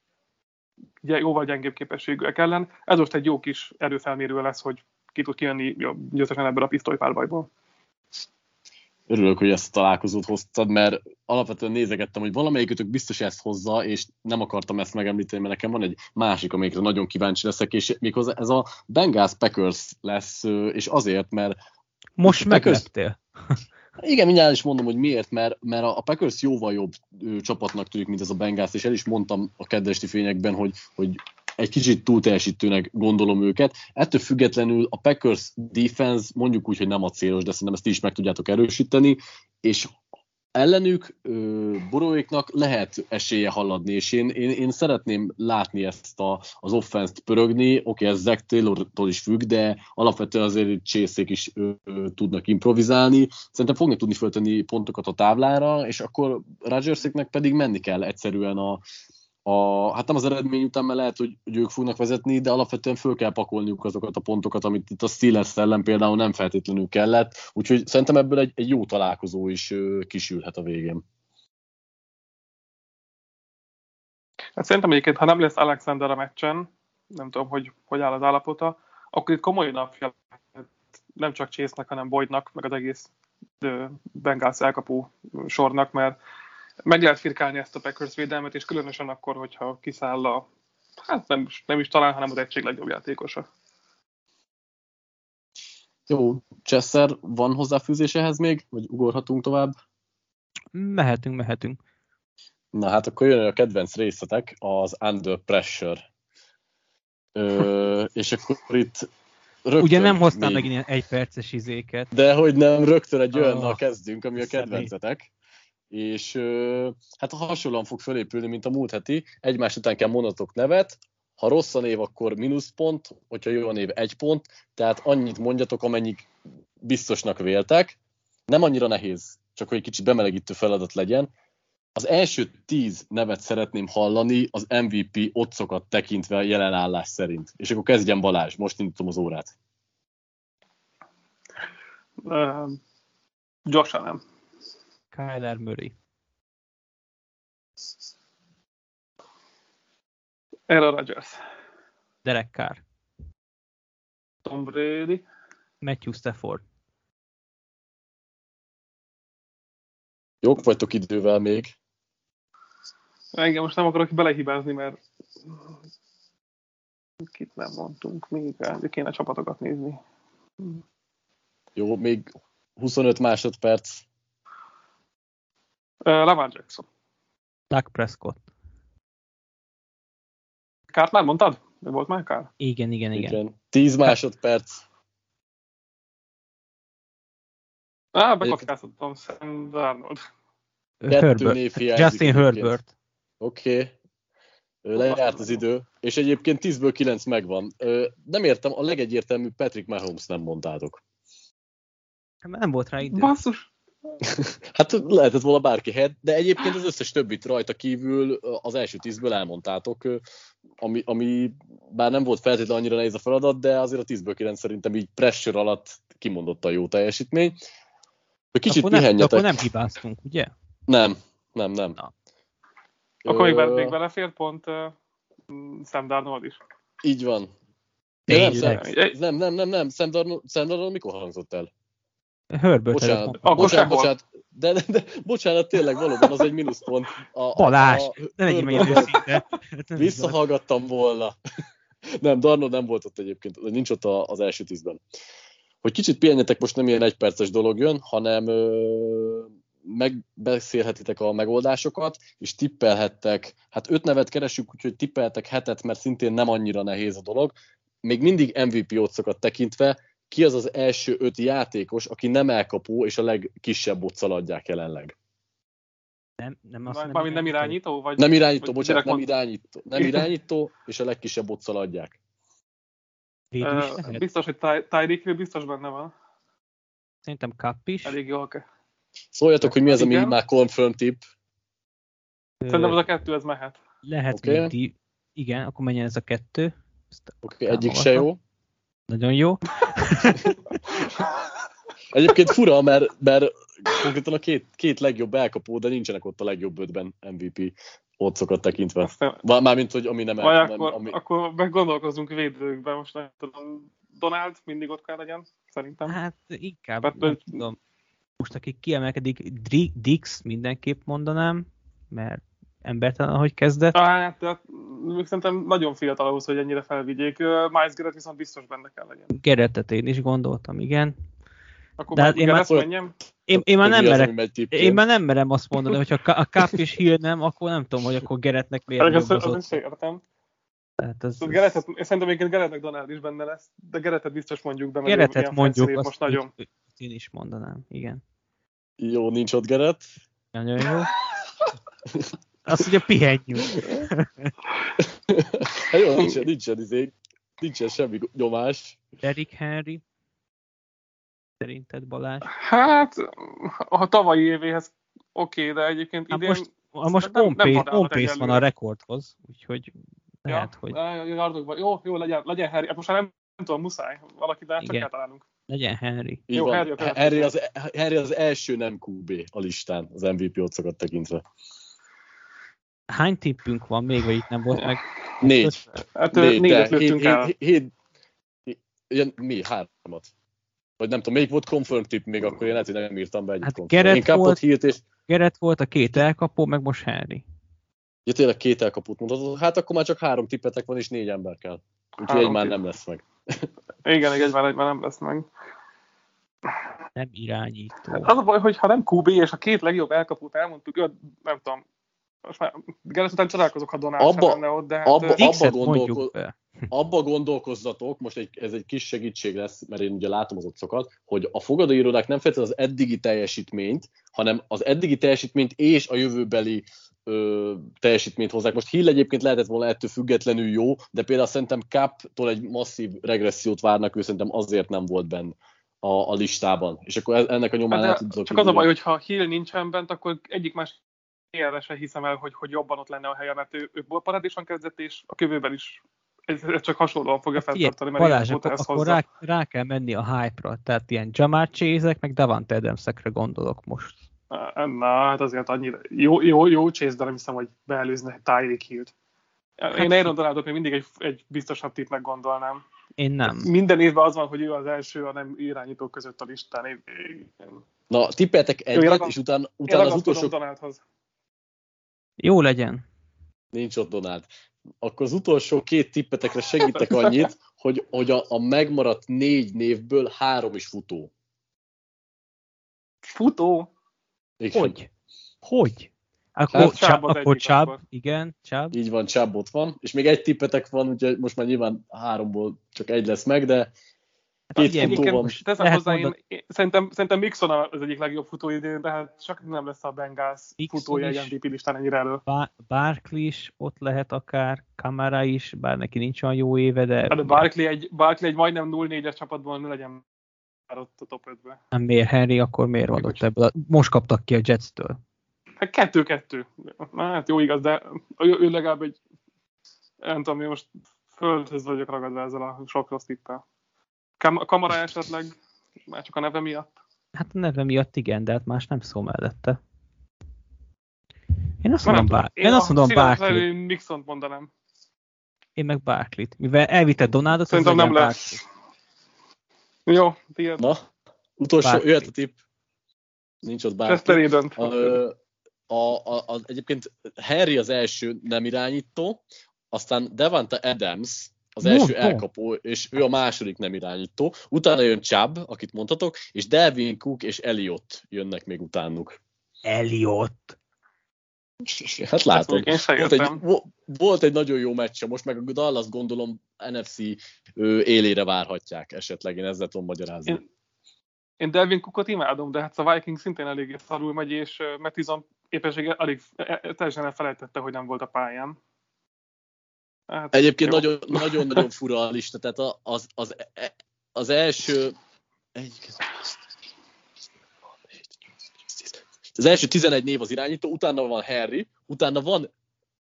jóval gyengébb képességűek ellen. Ez most egy jó kis erőfelmérő lesz, hogy ki tud kijönni győztesen ebből a pisztolypárbajból. Örülök, hogy ezt a találkozót hoztad, mert alapvetően nézegettem, hogy valamelyikötök biztos ezt hozza, és nem akartam ezt megemlíteni, mert nekem van egy másik, amikre nagyon kíváncsi leszek, és méghozzá ez a Bengals Packers lesz, és azért, mert most megleptél. Igen, mindjárt is mondom, hogy miért, mert, mert a Packers jóval jobb ő, csapatnak tűnik, mint ez a Bengals, és el is mondtam a kedvesti fényekben, hogy, hogy egy kicsit túl teljesítőnek gondolom őket. Ettől függetlenül a Packers defense mondjuk úgy, hogy nem a célos, de szerintem ezt is meg tudjátok erősíteni, és ellenük Boróéknak lehet esélye haladni, és én, én, én szeretném látni ezt a, az offense-t pörögni, oké, ez Zach Taylor-tól is függ, de alapvetően azért csészék is ö, ö, tudnak improvizálni, szerintem fognak tudni föltenni pontokat a táblára, és akkor Rodgerséknek pedig menni kell egyszerűen a, a, hát nem az eredmény után, mert lehet, hogy, hogy ők fognak vezetni, de alapvetően föl kell pakolniuk azokat a pontokat, amit itt a Steelers ellen például nem feltétlenül kellett, úgyhogy szerintem ebből egy, egy jó találkozó is kisülhet a végén. Hát szerintem egyébként, ha nem lesz Alexander a meccsen, nem tudom, hogy hogy áll az állapota, akkor itt komoly napja nem csak chase hanem Boydnak, meg az egész Bengals elkapó sornak, mert meg lehet firkálni ezt a Packers védelmet, és különösen akkor, hogyha kiszáll a, hát nem, nem is talán, hanem az egység legjobb játékosa. Jó, Chesser, van hozzáfűzésehez még, vagy ugorhatunk tovább? Mehetünk, mehetünk. Na hát akkor jön a kedvenc részletek, az Under Pressure. Ö, és akkor itt rögtön Ugye nem hoztam még... meg ilyen egy perces izéket. De hogy nem, rögtön egy olyannal oh, kezdünk, ami a kedvencetek és hát hasonlóan fog fölépülni, mint a múlt heti. Egymás után kell mondatok nevet, ha rossz a név, akkor mínuszpont, hogyha jó a név, egy pont, tehát annyit mondjatok, amennyit biztosnak véltek. Nem annyira nehéz, csak hogy egy kicsit bemelegítő feladat legyen. Az első tíz nevet szeretném hallani az MVP otcokat tekintve jelenállás szerint. És akkor kezdjen Balázs, most indítom az órát. Uh, gyorsan nem. Kyler Murray. Aaron Rodgers. Derek Carr. Tom Brady. Matthew Stafford. Jók vagytok idővel még. Engem most nem akarok belehibázni, mert kit nem mondtunk még, de kéne csapatokat nézni. Jó, még 25 másodperc. Lamar Jackson. Doug Prescott. Kárt már mondtad? Mi volt már kár? Igen, igen, igen. igen. 10 másodperc. Ah, bekockáztattam Sam Darnold. Herbert. Justin Herbert. Oké. Okay. Lejárt az idő, és egyébként 10-ből 9 megvan. Nem értem, a legegyértelműbb Patrick Mahomes nem mondtátok. Nem volt rá idő. Basszus. hát lehetett volna bárki helyet, de egyébként az összes többit rajta kívül az első tízből elmondtátok, ami, ami bár nem volt feltétlenül annyira nehéz a feladat, de azért a tízből kilenc szerintem így pressure alatt kimondott a jó teljesítmény. Kicsit akkor pihenjetek. Nem, akkor nem hibáztunk, ugye? Nem, nem, nem. Na. Akkor még, még belefér pont Sam Darnold is. Így van. De nem, nem, nem, nem, nem, Sam Darnold, Sam Darnold mikor hangzott el? Herbert Bocsánat, Akkor bocsánat, sehol. bocsánat, de, de, de, bocsánat, tényleg valóban az egy mínuszpont. A, Balázs, a- ne legyél meg őszinte. Hát. Visszahallgattam volna. nem, Darnold nem volt ott egyébként, nincs ott a- az első tízben. Hogy kicsit pihenjetek, most nem ilyen egyperces dolog jön, hanem ö, megbeszélhetitek a megoldásokat, és tippelhettek, hát öt nevet keresünk, úgyhogy tippelhetek hetet, mert szintén nem annyira nehéz a dolog. Még mindig MVP otcokat tekintve, ki az az első öt játékos, aki nem elkapó, és a legkisebb otccal adják jelenleg. Nem, nem azt Mármint nem irányító? Vagy, Nem irányító, vagy bocsánat, nem irányító, nem irányító, és a legkisebb otcal adják. Lehet? Biztos, hogy Ty- Tyreek Hill biztos benne van. Szerintem Kapp is. Elég jól kell. Szóljatok, hogy mi az, ami Igen. már confirm tip. Szerintem az a kettő, ez mehet. Lehet Oké. még di- Igen, akkor menjen ez a kettő. Oké, okay, egyik se jó. Nagyon jó. Egyébként fura, mert, mert konkrétan a két, két legjobb elkapó, de nincsenek ott a legjobb ötben MVP otcokat tekintve. Aztán, Mármint, hogy ami nem, vagy nem akkor, ami, akkor meggondolkozunk védőkben, most nem tudom. Donald mindig ott kell legyen, szerintem. Hát inkább, Hát, nem tudom. Most aki kiemelkedik, Dix mindenképp mondanám, mert embertelen, ahogy kezdett. Hát, de még szerintem nagyon fiatal ahhoz, hogy ennyire felvigyék. Miles Garrett viszont biztos benne kell legyen. Gerettet én is gondoltam, igen. Akkor De hát én már- menjem. Én, én már nem az, merek, én már nem merem azt mondani, hogy ha a Kapp és Hill nem, akkor nem tudom, hogy akkor Geretnek miért azt, az. Tehát ez, Szóval Gerettet, én szerintem egyébként Gerettnek Donald is benne lesz, de Gerettet biztos mondjuk be, mert ilyen mondjuk, azt most nagyon. Így, én is mondanám, igen. Jó, nincs ott Gerett. Nagyon jó. Azt ugye pihenjünk. hát jó, nincsen, nincsen, izé, nincsen semmi nyomás. Derrick Henry. Szerinted Balázs? Hát, a tavalyi évéhez oké, de egyébként Hát idén... most, most nem- on nem pace, on pace van a rekordhoz, úgyhogy lehet, hogy ja, yardokban. Jó, jó, legyen, legyen Harry. Hát most már nem, nem tudom, muszáj. Valaki, de hát csak kell találnunk. legyen Henry. Jó. Harry a. Harry, az, Harry az első nem QB a listán, az MVP otcokat tekintve. Hány tippünk van még, vagy itt nem volt meg? Négy. Hát Négy, négyet de lőttünk hét, el. hét, hét, hét, ilyen, mi? Hármat. Vagy nem tudom, melyik volt confirm tip még akkor, én lehet, hogy nem írtam be egyet. Hát. Gerett volt- hírt, és Gerett volt a két elkapó, meg most Henry. ja, tényleg két elkaput mondhatod. Hát akkor már csak három tippetek van, és négy ember kell. Úgyhogy Három egy már nem lesz meg. Igen, egy már, egy már nem lesz meg. Nem irányító. Az a baj, hogy ha nem QB és a két legjobb elkapót elmondtuk, nem tudom. Most már Gerett után csodálkozok, ha Donald Abba- lenne ott, de hát, abba- gondolko- be. Abba gondolkozzatok, most egy, ez egy kis segítség lesz, mert én ugye látom az otcokat, hogy a fogadóirodák nem feltétlenül az eddigi teljesítményt, hanem az eddigi teljesítményt és a jövőbeli ö, teljesítményt hozzák. Most Hill egyébként lehetett volna ettől függetlenül jó, de például szerintem Cup-tól egy masszív regressziót várnak, ő szerintem azért nem volt benne a, a listában. És akkor e- ennek a nyomán el hát, tudok csak az a baj, hogy ha Hill nincsen bent, akkor egyik más erre se hiszem el, hogy, hogy jobban ott lenne a helye, mert ő, ő paradéson kezdett, és a kövőben is ez, ez csak hasonlóan fogja Figyelj, feltartani, mert Balázs, akkor, akkor rá, rá, kell menni a hype-ra. Tehát ilyen Jamar chase meg Davante adams gondolok most. Na, hát azért annyira jó, jó, jó chase, de nem hiszem, hogy beelőzne Tyreek Hill-t. Én Hát- Aaron Donaldot még mindig egy, egy biztosabb tippnek gondolnám. Én nem. Minden évben az van, hogy ő az első a nem irányítók között a listán. Én, én, Na, tippeltek egyet, és utána, én utána az utolsó Donaldhoz. Jó legyen. Nincs ott Donald. Akkor az utolsó két tippetekre segítek annyit, hogy, hogy a, a megmaradt négy névből három is futó. Futó? Igen. Hogy? Hogy? Akkor, Hát, az akkor akkor. igen, Chubb. Így van, Chubb ott van. És még egy tippetek van, úgyhogy most már nyilván háromból csak egy lesz meg, de két Ugye, futó Egyébként van. teszem hozzá, én, szerintem, szerintem Mixon az egyik legjobb futó idén, de hát csak nem lesz a Bengals Mixon futója egy MVP listán ennyire elő. Barkley is ott lehet akár, Kamara is, bár neki nincs olyan jó éve, de, Hát Barkley egy, Barkley egy majdnem 0-4-es csapatban ne legyen már ott a top 5-be. nem miért Henry, akkor miért van ott ebből? Most kaptak ki a Jets-től. Hát kettő-kettő. Hát jó igaz, de ő, ő legalább egy, nem tudom, én most földhöz vagyok ragadva ezzel a sok rossz tippel. Kam- Kamara esetleg, már csak a neve miatt. Hát a neve miatt igen, de hát más nem szól mellette. Én azt mondom, bár, én azt mondom Barkley. Mixont mondanám. Én meg Barkley-t. Mivel elvitte Donaldot, Szerintem nem lesz. Jó, tiéd. Na, utolsó, Barkley. jöhet a tipp. Nincs ott bárki. Chester dönt. A, a, a, a, egyébként Harry az első nem irányító, aztán Devante Adams az első elkapó, és ő a második nem irányító. Utána jön Chubb, akit mondhatok, és Delvin Cook és Elliot jönnek még utánuk. Elliot. Hát látod, volt egy, volt egy nagyon jó meccs, most meg a Dallas gondolom NFC ő, élére várhatják esetleg, én ezzel tudom magyarázni. Én- Én Delvin Cookot imádom, de hát a Viking szintén eléggé szarul megy, és ö, Mattison éppenséggel alig e- e- teljesen elfelejtette, hogy nem volt a pályán. Hát, Egyébként jó. nagyon- nagyon-nagyon fura a lista, tehát az, az, e- az első... Egy, az első 11 név az irányító, utána van Harry, utána van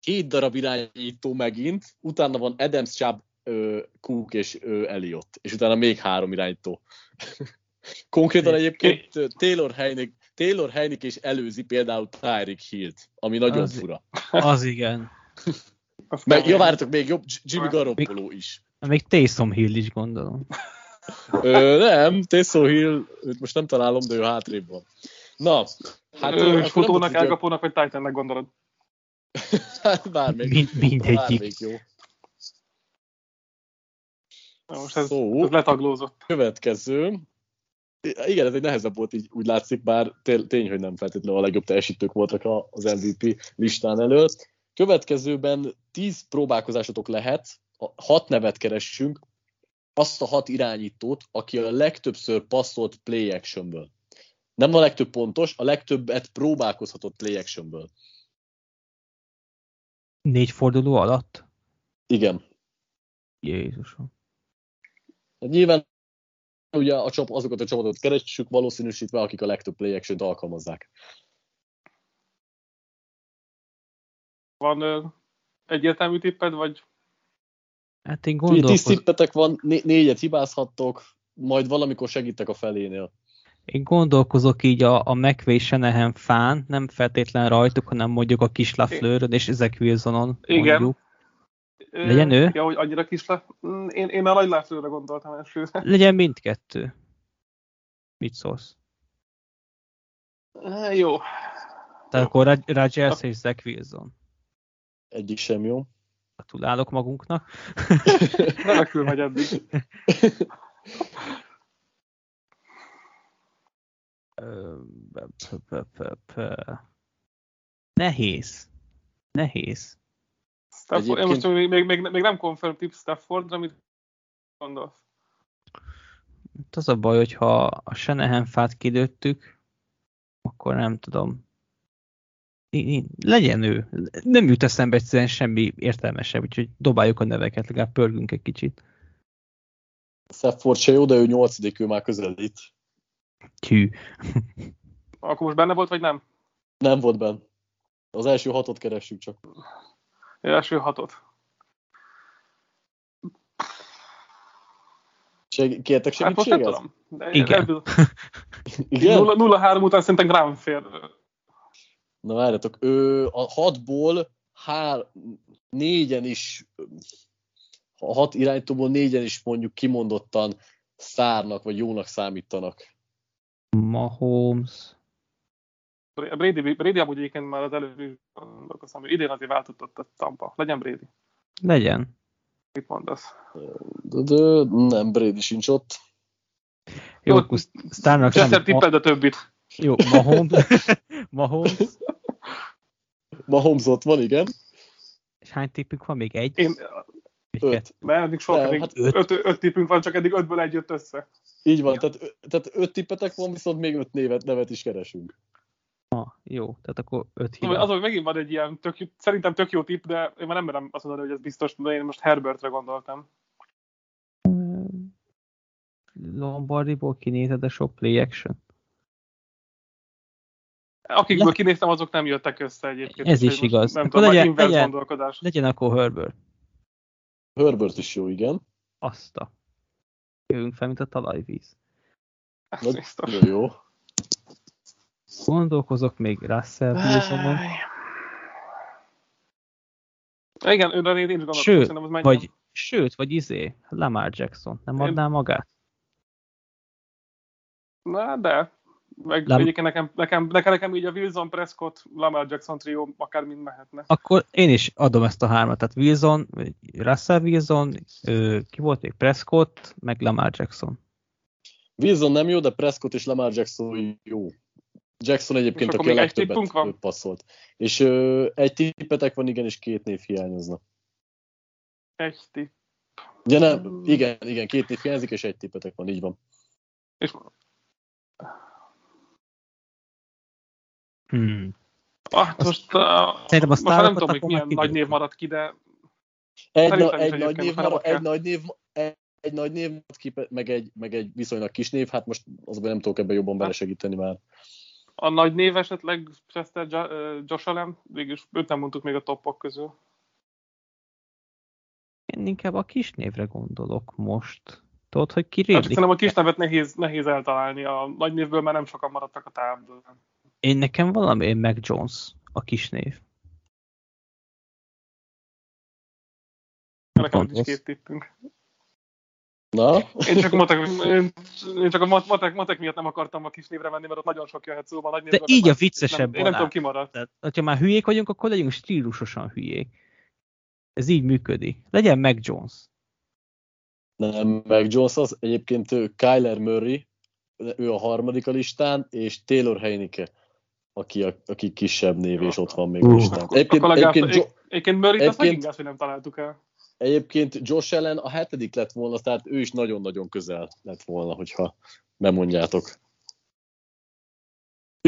két darab irányító megint, utána van Adams, Chubb, Cook és Elliot, és utána még három irányító. Konkrétan egyébként Taylor Heinig, Taylor Heinig és előzi például Tyreek Hill-t, ami nagyon Az- fura. Az igen. Meg, ja, várjatok, még jobb, Jimmy Garoppolo is. Még Taysom Hill is gondolom. Ö, nem, Taysom Hill, őt most nem találom, de ő hátrébb van. Na, hát Ö, nem futónak, elkapónak, vagy Titannek gondolod? Hát bármelyik. Mind, mindegyik. Bármelyik jó. Na, Most ez, Szó. ez letaglózott. Következő. Igen, ez egy nehezebb volt, így úgy látszik, bár té- tény, hogy nem feltétlenül a legjobb teljesítők voltak az MVP listán előtt. Következőben 10 próbálkozásotok lehet, hat nevet keressünk, azt a hat irányítót, aki a legtöbbször passzolt play actionből. Nem a legtöbb pontos, a legtöbbet próbálkozhatott play actionből. Négy forduló alatt? Igen. Jézusom. Hát nyilván ugye a csap, azokat a csapatokat keressük valószínűsítve, akik a legtöbb play action alkalmazzák. Van egyértelmű tipped, vagy Hát én Tíz gondolkozom, tippetek van, né- négyet hibázhattok, majd valamikor segítek a felénél. én gondolkozok így a, a McVay Shanahan fán, nem feltétlen rajtuk, hanem mondjuk a kis Lafleur-ön és Ezek Wilsonon. Igen. Mondjuk. Legyen ő? Ja, hogy annyira kis le. Mm, Én, én a nagy lászlóra gondoltam elsőre. Legyen mindkettő. Mit szólsz? Á, Jó. Tehát akkor Rog- Rodgers és Zach Wilson. Egyik sem jó. Gratulálok magunknak. Remekül megy eddig. Nehéz. Nehéz. Stafford, én Egyébként- most még, még, még, még nem confirm tip Staffordra, mit gondolsz? Hát az a baj, hogyha a Shanahan fát kidőttük, akkor nem tudom. Legyen ő. Nem jut eszembe egyszerűen semmi értelmesebb, úgyhogy dobáljuk a neveket, legalább pörgünk egy kicsit. Stafford se jó, de ő nyolcadik, ő már közelít. Hű. Akkor most benne volt, vagy nem? Nem volt benne. Az első hatot keressük csak. Első hatot. Seg- kértek Hát most nem segítséget? tudom. De Igen? 0-3 után szerintem rám fér. Na várjatok, ő a hatból hár, négyen is, a hat irányítóból négyen is mondjuk kimondottan szárnak, vagy jónak számítanak. Mahomes. Brady, Brady amúgy egyébként már az előbb is gondolkoztam, hogy idén azért váltott ott a Tampa. Legyen Brady. Legyen. Mit mondasz? De, de nem, Brady sincs ott. Jó, akkor Starnak Chester sem. Tippeld a többit. Jó, Mahomes. Mahomes. Mahomes ott van, igen. És hány tippünk van? Még egy? Én, Egy Öt. kettő? mert eddig sok, Nem, eddig hát öt, öt, öt, tippünk van, csak eddig ötből egy jött össze. Így van, tehát, tehát öt tippetek van, viszont még öt névet, nevet is keresünk. Ah, jó, tehát akkor öt hiba. Az, hogy megint van egy ilyen, tök, szerintem tök jó tipp, de én már nem merem azt mondani, hogy ez biztos, de én most Herbertre gondoltam. Lombardiból kinézed a sok play action? Akikből Le- kinéztem, azok nem jöttek össze egyébként. Ez is igaz. Nem Akkor tudom, legyen- legyen, inverse legyen- gondolkodás. Legyen akkor Herbert. Herbert is jó, igen. Azt a. Jövünk fel, mint a talajvíz. Ez Na, biztos. jó. Gondolkozok még Russell Wilsonon. Igen, őre én is gondolom, Sőt, vagy, sőt, vagy izé, Lamar Jackson, nem Én- adná magát? Na, de. Meg Lam- egyébként nekem, nekem, nekem, nekem így a Wilson, Prescott, Lamar Jackson trió akár mind mehetne. Akkor én is adom ezt a hármat, tehát Wilson, Russell Wilson, ki volt még? Prescott, meg Lamar Jackson. Wilson nem jó, de Prescott és Lamar Jackson jó. Jackson egyébként, aki a legtöbbet van? passzolt. És ö, egy tippetek van, igen, és két név hiányozna. Egy tipp. Ugye nem, igen, igen, két név hiányzik, és egy tippetek van, így van. És Hmm. ah, most, uh, Szerintem a most már nem tudom, hogy akkor milyen már nagy név maradt ki, de Egy, na, egy, nagy név, most már mar, nem egy nagy név, egy, egy nagy név maradt ki, meg egy, meg egy viszonylag kis név, hát most azban nem tudok ebben jobban belesegíteni már. a nagy név esetleg Chester Allen, végülis őt nem mondtuk még a toppok közül. Én inkább a kis névre gondolok most. Tudod, hogy ki Hát szerintem a kis nevet nehéz, nehéz eltalálni, a nagy névből már nem sokan maradtak a táblan. Én nekem valami Mac Jones, a kis név. Nekem is két tippünk. Na, Én csak, matek, én, én csak a mat- matek, matek miatt nem akartam a kis névre menni, mert ott nagyon sok jöhet szóba. a Nagy De így meg- a viccesebb nem, Én nem tudom, ki maradt. Tehát, hogyha már hülyék vagyunk, akkor legyünk stílusosan hülyék. Ez így működik. Legyen Mac Jones. nem, meg Jones az, egyébként ő Kyler Murray, ő a harmadik a listán, és Taylor Heineke, aki, a, aki kisebb név, és ott van még Uh. listán. Egyébként, akkor egyébként, egyébként, Jo- egyébként Murray-t egyébként- megint gáz, hogy nem találtuk el. egyébként Josh Allen a hetedik lett volna, tehát ő is nagyon-nagyon közel lett volna, hogyha bemondjátok.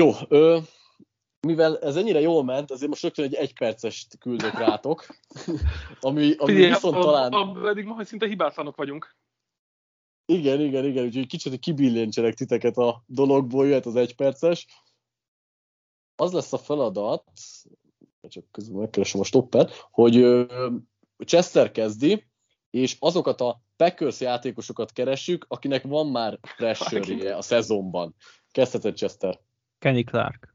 Jó, ö, mivel ez ennyire jól ment, azért most rögtön egy egypercest küldök rátok, ami, ami Figyelj, viszont a, talán... a, eddig ma, hogy szinte hibátlanok vagyunk. Igen, igen, igen, úgyhogy kicsit kibillentselek titeket a dologból, jöhet az egyperces. Az lesz a feladat, csak közben megkeresem a stoppet, hogy Chester kezdi, és azokat a Packers játékosokat keressük, akinek van már pressure a szezonban. Kezdheted Chester. Kenny Clark.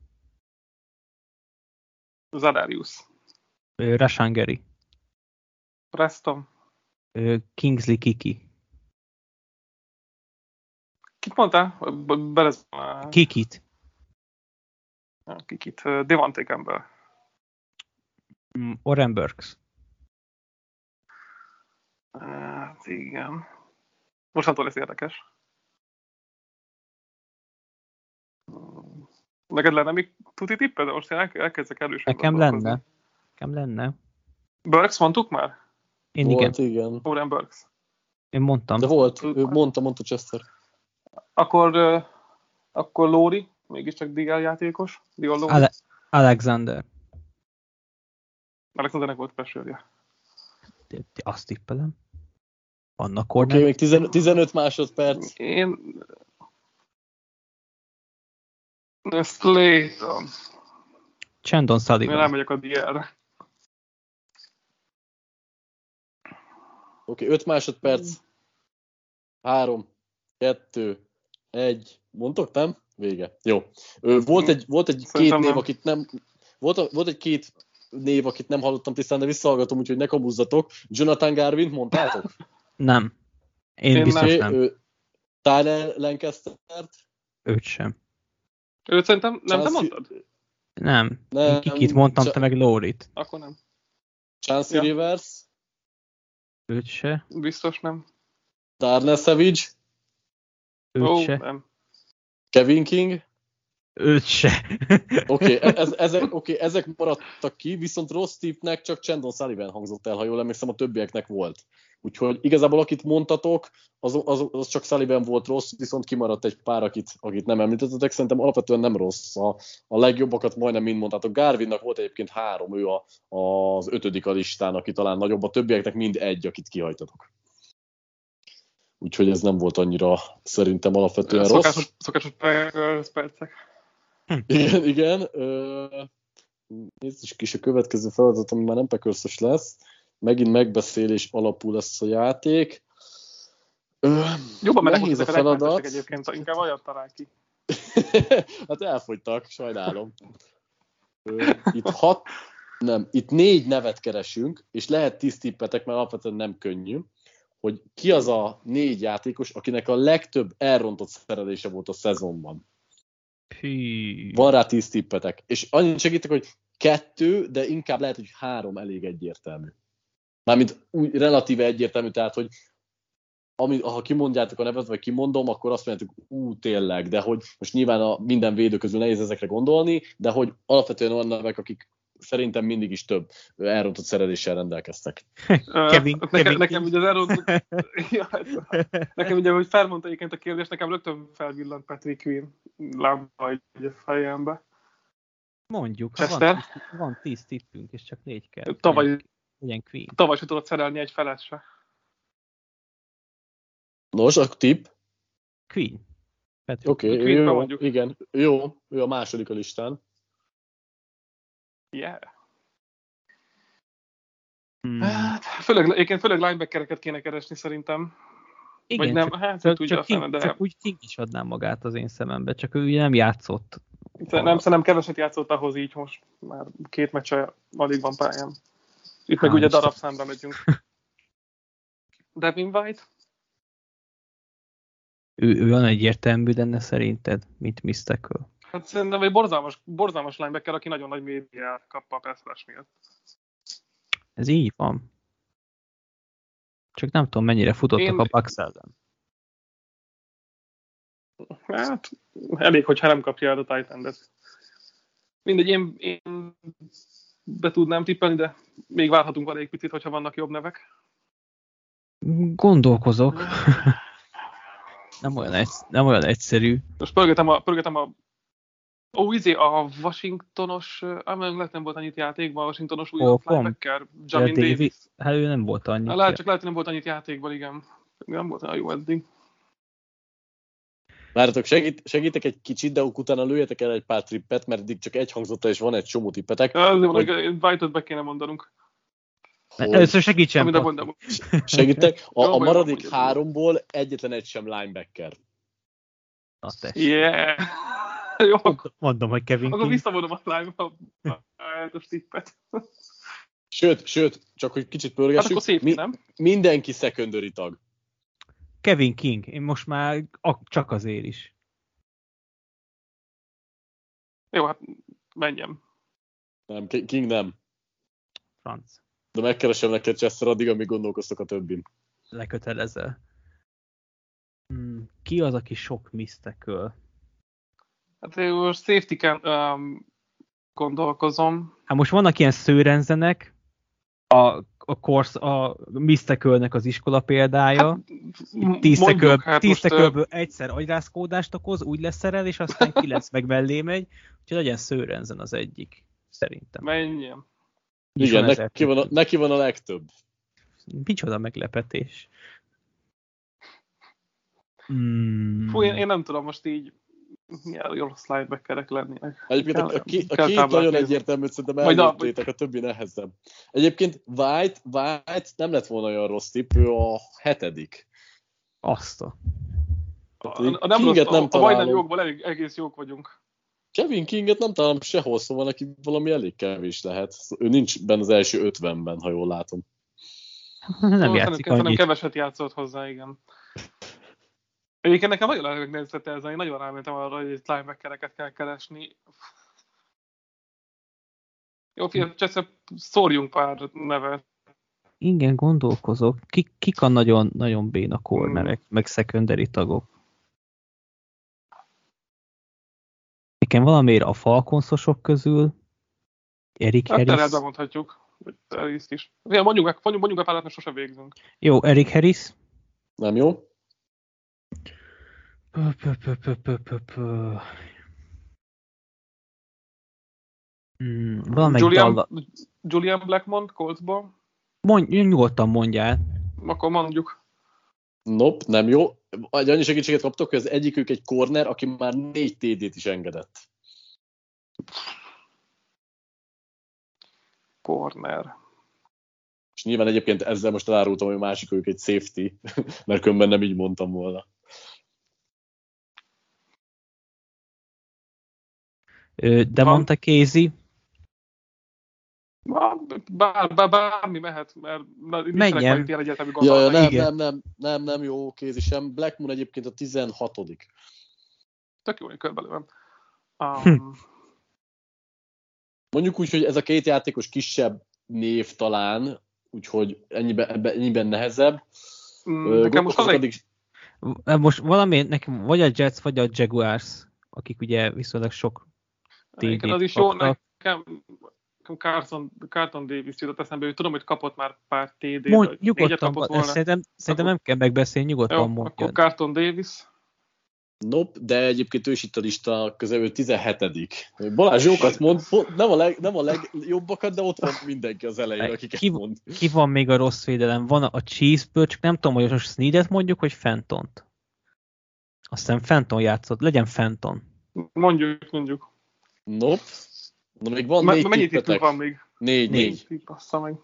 Zadarius. Ö, Rashan Gary. Preston. Kingsley Kiki. Kit mondtál? Berez... Kikit. Kikit. Devante Campbell. Mm, Oren Burks. Hát igen. Mostantól lesz érdekes. Neked lenne még tuti tipped? Most én elke- elkezdek erősen Nekem lenne. Nekem lenne. Burks mondtuk már? Én igen, volt, igen. Oren Burks. én mondtam. De volt, mondta, mondta Chester. Akkor, akkor Lóri, mégiscsak DL játékos. Lóri. Ale- Alexander. Alexandernek volt pressure Azt tippelem. Annak Oké, corner. okay, még 15, 15 másodperc. Én... Slayton. Chandon Én Sullivan. elmegyek a DL-re. Oké, okay, 5 másodperc. 3, 2, 1. Mondtok, nem? Vége. Jó. Volt egy, volt egy két név, nem. akit nem... Volt, volt egy két név, akit nem hallottam tisztán, de visszahallgatom, úgyhogy ne kabuzzatok. Jonathan Garvin mondtátok? Nem. Én, Én biztos nem. ö, Tyler Lancaster-t? Őt sem. Őt szerintem nem te Chance- mondtad? Nem. Nem, Én Kikit mondtam, Ch- te meg Lórit. Akkor nem. Chance Ja. Rivers? Őt se. Biztos nem. Darnell Savage? Őt Ó, se. nem. Kevin King? Őt se. Oké, okay, ez, ezek, okay, ezek maradtak ki, viszont rossz tippnek csak Chandon Sullivan hangzott el, ha jól emlékszem, a többieknek volt. Úgyhogy igazából akit mondtatok, az, az, az csak Sullivan volt rossz, viszont kimaradt egy pár, akit, akit nem említettetek. Szerintem alapvetően nem rossz. A, a legjobbakat majdnem mind mondtátok. Garvinnak volt egyébként három, ő a, az ötödik a listán, aki talán nagyobb. A többieknek mind egy, akit kihajtatok. Úgyhogy ez nem volt annyira szerintem alapvetően rossz. Szokásos, szokásos Packers percek. Igen, igen. Ö, nézzük is a következő feladat, ami már nem Packersos lesz. Megint megbeszélés alapú lesz a játék. Jobban most a feladat. egyébként, inkább olyat talál ki. hát elfogytak, sajnálom. Itt hat, Nem, itt négy nevet keresünk, és lehet tíz tippetek, mert alapvetően nem könnyű, hogy ki az a négy játékos, akinek a legtöbb elrontott szerelése volt a szezonban. Hű. Van rá tíz tippetek. És annyit segítek, hogy kettő, de inkább lehet, hogy három elég egyértelmű. Mármint úgy relatíve egyértelmű, tehát, hogy ami, ha kimondjátok a nevet, vagy kimondom, akkor azt mondjátok, ú, tényleg, de hogy most nyilván a minden védő közül nehéz ezekre gondolni, de hogy alapvetően olyan nevek, akik szerintem mindig is több elrontott szereléssel rendelkeztek. Kevin, nekem, Kevin nekem ugye az elrontott... ja, hát, nekem ugye, hogy felmondta egyébként a kérdést, nekem rögtön felvillant Patrick Queen lámpa egy fejembe. Mondjuk, ha Chester? van, van tíz tippünk, és csak négy kell. Tavaly, Legyen Queen. tavaly se tudott szerelni egy felet se. Nos, a tipp, Queen. Oké, okay, jó, igen, jó, ő a második a listán. Yeah. Hmm. Hát, főleg, egyébként főleg linebackereket kéne keresni szerintem. Igen, vagy nem, csak, hát csak, csak, King, de csak úgy King is adná magát az én szemembe, csak ő ugye nem játszott. nem, szerintem keveset játszott ahhoz így most. Már két meccse alig van pályán. Itt meg Hál' ugye darabszámra megyünk. Devin White? Ő, ő olyan egyértelmű lenne szerinted, mint Mistacle. Hát szerintem egy borzalmas, borzalmas linebacker, aki nagyon nagy médiát kap a pass miatt. Ez így van. Csak nem tudom, mennyire futottak Én- a Bucks ellen. Hát, elég, hogyha nem kapja el a Titan-et. Mindegy, én, én be tudnám tippelni, de még várhatunk elég picit, hogyha vannak jobb nevek. Gondolkozok. nem, olyan egy, nem olyan egyszerű. Most pörgetem a, pörgetem a Ó, izé, a Washingtonos, ám lehet nem volt annyit játékban, a Washingtonos új pont. linebacker, Jamin De Davis. Hát ő nem volt annyi. Hát lehet, csak lehet, hogy nem volt annyit játékban, igen. Nem volt olyan jó eddig. Várjatok, segít, segítek egy kicsit, de utána lőjetek el egy pár trippet, mert eddig csak egy hangzott el, és van egy csomó tippetek. Azért van, Hogy- White-ot be kéne mondanunk. Hogy Először segítsen. Mondom. segítek, a, a maradék háromból egyetlen egy sem linebacker. Na, tessék. Yeah! Jó, Mondom, hogy Kevin akkor King. visszavonom a live a tippet. Sőt, sőt, csak hogy kicsit Hát pörgessük, akkor szép, mi, nem? mindenki secondary tag. Kevin King. Én most már a, csak azért is. Jó, hát menjem. Nem, Ki- King nem. Franc. De megkeresem neked Chester addig, amíg gondolkoztok a többin. Lekötelezel. Hmm, ki az, aki sok miszteköl? Hát én most safety can, um, gondolkozom. Hát most vannak ilyen szőrenzenek, a, a, korsz, a misztekölnek az iskola példája. Hát, m- Tíz mondjuk, teköl, hát egyszer agyrázkódást okoz, úgy lesz szerel, és aztán kilenc meg mellé megy, úgyhogy legyen szőrenzen az egyik, szerintem. Menjem. Igen, neki van, a, neki van a legtöbb. Micsoda meglepetés. Mm. Fú, én, én nem tudom most így milyen jó slidebackerek lennének. Egyébként a, Kell- a, ki- a két táblát nagyon nézni. egyértelmű, szerintem Majd a- többi nehezebb. Egyébként White, White nem lett volna olyan rossz tipp, ő a hetedik. Azt a... A, a, nem rossz, Kinget a, nem a majdnem jókból elég, egész jók vagyunk. Kevin Kinget nem találom sehol, szóval neki valami elég kevés lehet. Ő nincs benne az első ötvenben, ha jól látom. Nem Szóval játszik szerintem annyit. keveset játszott hozzá, igen. Egyébként nekem nagyon elnégzett ez, én nagyon rámentem arra, hogy itt linebackereket kell keresni. Jó, figyelj, Cseszep, szórjunk pár nevet. Igen, gondolkozok. Kik, kik a nagyon, nagyon béna cornerek, Hmm. meg secondary tagok? Nekem valamiért a falkonszosok közül Erik Hát Harris. Harris. mondhatjuk. Vagy Harris is. Figyelj, mondjuk mondjuk, mondjuk meg párat, mert sose végzünk. Jó, Erik Harris. Nem jó? Hmm, valamelyik Julian, dalla... Julian Blackmon, Coltsból. Mondj, nyugodtan mondjál. Akkor mondjuk. Nope, nem jó. Egy annyi segítséget kaptok, hogy az egyikük egy corner, aki már négy TD-t is engedett. Corner. És nyilván egyébként ezzel most elárultam, hogy a másik ők egy safety, mert különben nem így mondtam volna. De Van. mondta Casey. Bár, bár, bármi mehet, mert Menjen. ilyen egyetemű Ja, ja, nem, nem, nem, nem, nem jó kézi sem. Black Moon egyébként a 16 Tök jó, hogy körbelőlem. Hm. Um, Mondjuk úgy, hogy ez a két játékos kisebb név talán, úgyhogy ennyiben, ebben, ennyiben nehezebb. mm, nekem most addig, Most valami, nekem vagy a Jets, vagy a Jaguars, akik ugye viszonylag sok TD-t az is jó, kaptak. nekem, nekem Carson, Carton Davis jutott eszembe, hogy tudom, hogy kapott már pár TD-t, Mond, vagy négyet nyugodtan, kapott volna. szerintem, szerintem Akkor- nem kell megbeszélni, nyugodtan Jó, mondja. akkor Carton Davis. nope, de egyébként ő is itt a lista közelül 17 Balázs jókat mond, nem a, leg, nem a legjobbakat, de ott van mindenki az elején, akiket Ki- mond. Ki van még a rossz védelem? Van a Chiefsből, csak nem tudom, hogy most Sneedet mondjuk, hogy Fentont. Aztán Fenton játszott, legyen Fenton. Mondjuk, mondjuk. Nope. Na még van Me- négy mennyit tippetek. tippünk van még? Négy, négy. Négy. Meg.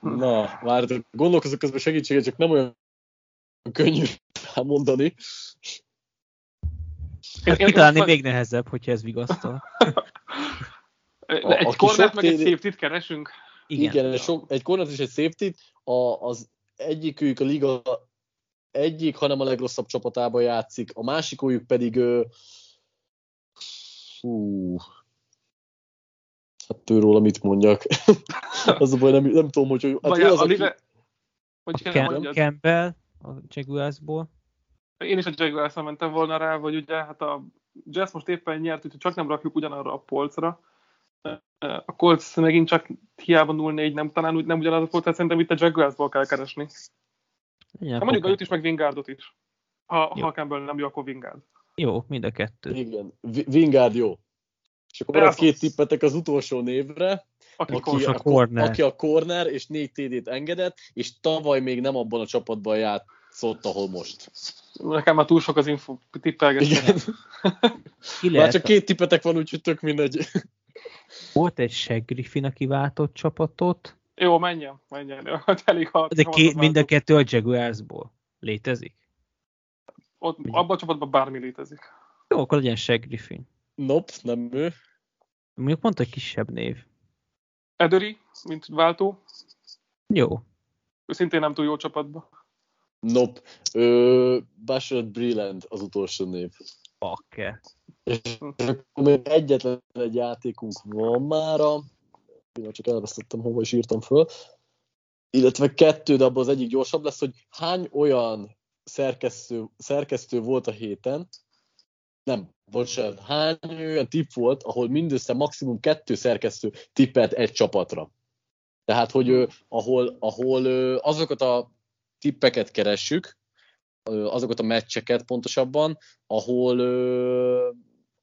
Na, várjátok, gondolkozok közben segítséget, csak nem olyan könnyű mondani. Én- Hát én kitalálni még nehezebb, hogyha ez vigasztal. Egy sok meg egy TD safety-t keresünk. Igen. Igen, egy, sok, egy corner és egy safety a, az egyikük a liga egyik, hanem a legrosszabb csapatában játszik, a másikójuk pedig ö, hú, hát őróla mit mondjak. az a baj, nem, nem tudom, hogy, hogy hát Vagy a, az, a aki. Hogy kell Cam- mondjad? Campbell a Jaguarsból. Én is a jaguars mentem volna rá, vagy ugye hát a Jazz most éppen nyert, úgyhogy csak nem rakjuk ugyanarra a polcra. A Colts megint csak hiába 0-4 nem, talán úgy nem ugyanaz a polc, szerintem itt a Jaguarsból kell keresni. Legyen Hát mondjuk a őt is, meg Wingardot is. Ha, ha Campbell nem jó, akkor Wingard. Jó, mind a kettő. igen, Vi- Wingard jó. És akkor az- két tippetek az utolsó névre, Aki, aki, a a, corner. aki a corner, és négy TD-t engedett, és tavaly még nem abban a csapatban játszott, ahol most. Nekem már túl sok az info. Ki Már csak két tippetek van, úgyhogy tök mindegy. volt egy Shaq Griffin, aki váltott csapatot, Jó, menjen, menjen. Elég de ott mind a kettő a Jaguarsból. Létezik? Ott, abban a csapatban bármi létezik. Jó, akkor legyen Shaq Griffin. Nope, nem ő. Mondjuk pont egy kisebb név. Ederi, mint váltó, Jó. ő szintén nem túl jó csapatban. Nope. Ö, Bashard Brilland az utolsó név. Akkor még egyetlen egy játékunk van mára. Pillanat, csak elvesztettem, hova is írtam föl. Illetve kettő, de abban az egyik gyorsabb lesz, hogy hány olyan szerkesztő, szerkesztő volt a héten, nem, bocsánat, hány olyan tipp volt, ahol mindössze maximum kettő szerkesztő tippelt egy csapatra. Tehát, hogy ahol, ahol azokat a tippeket keressük, azokat a meccseket pontosabban, ahol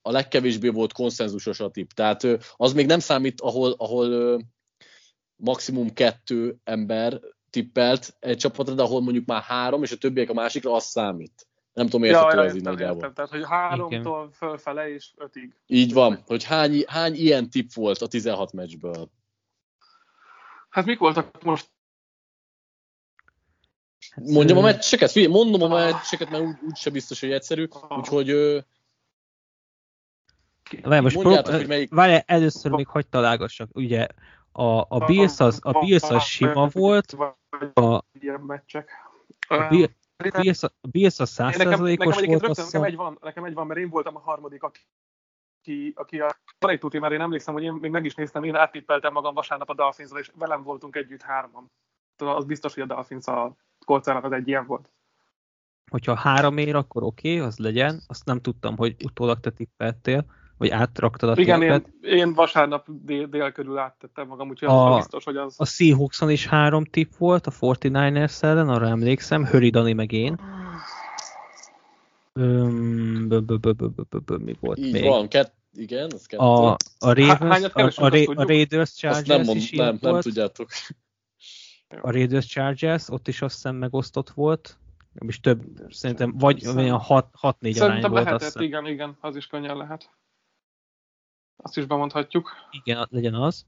a legkevésbé volt konszenzusos a tipp. Tehát az még nem számít, ahol, ahol maximum kettő ember tippelt egy csapatra, de ahol mondjuk már három, és a többiek a másikra, az számít. Nem tudom, érthető ez így értem, nagyjából. értem. Tehát, hogy háromtól fölfele és ötig. Így van, hogy hány, hány ilyen tipp volt a 16 meccsből. Hát mik voltak most? Hát, Mondjam a meccseket? Figyelj, mondom a Ah. meccseket, mert úgy, úgy se biztos, hogy egyszerű. Ah. Úgyhogy Várj, most prób- hogy melyik- Várj, először még hagyd találgassak. Ugye a, a Bills az, a Bills az sima volt, a, ilyen meccsek. a, Bill, a Bills, a Bills Nekem, nekem százszerzalékos volt, rögtön, nekem egy, van, nekem egy van, mert én voltam a harmadik, aki, aki a Parejtúti, mert én emlékszem, hogy én még meg is néztem, én áttippeltem magam vasárnap a dolphins és velem voltunk együtt hárman. Tehát Az biztos, hogy a Dolphins a Colcának az egy ilyen volt. Hogyha három ér, akkor oké, okay, az legyen. Azt nem tudtam, hogy utólag te tippeltél, vagy átraktad a Igen, tippet. én, én vasárnap dél, dél körül áttettem magam, úgyhogy A- az biztos, hogy az... A Seahawkson is három tipp volt, a 49ers ellen, arra emlékszem, Höri Dani meg én. Öm, bö- bö- bö- bö- bö- bö- bö- mi volt így még? van, kett, igen, az kettő. A, a Ravens, a, a, azt Ra- a? Raiders Azt Chargers nem, mond, is nem, nem volt. tudjátok. A Raiders Chargers, ott is azt hiszem megosztott volt. És több, szerintem vagy olyan 6-4 arány Szerintem volt azt lehetett, hiszem. igen, igen, az is könnyen lehet. Azt is bemondhatjuk. Igen, legyen az.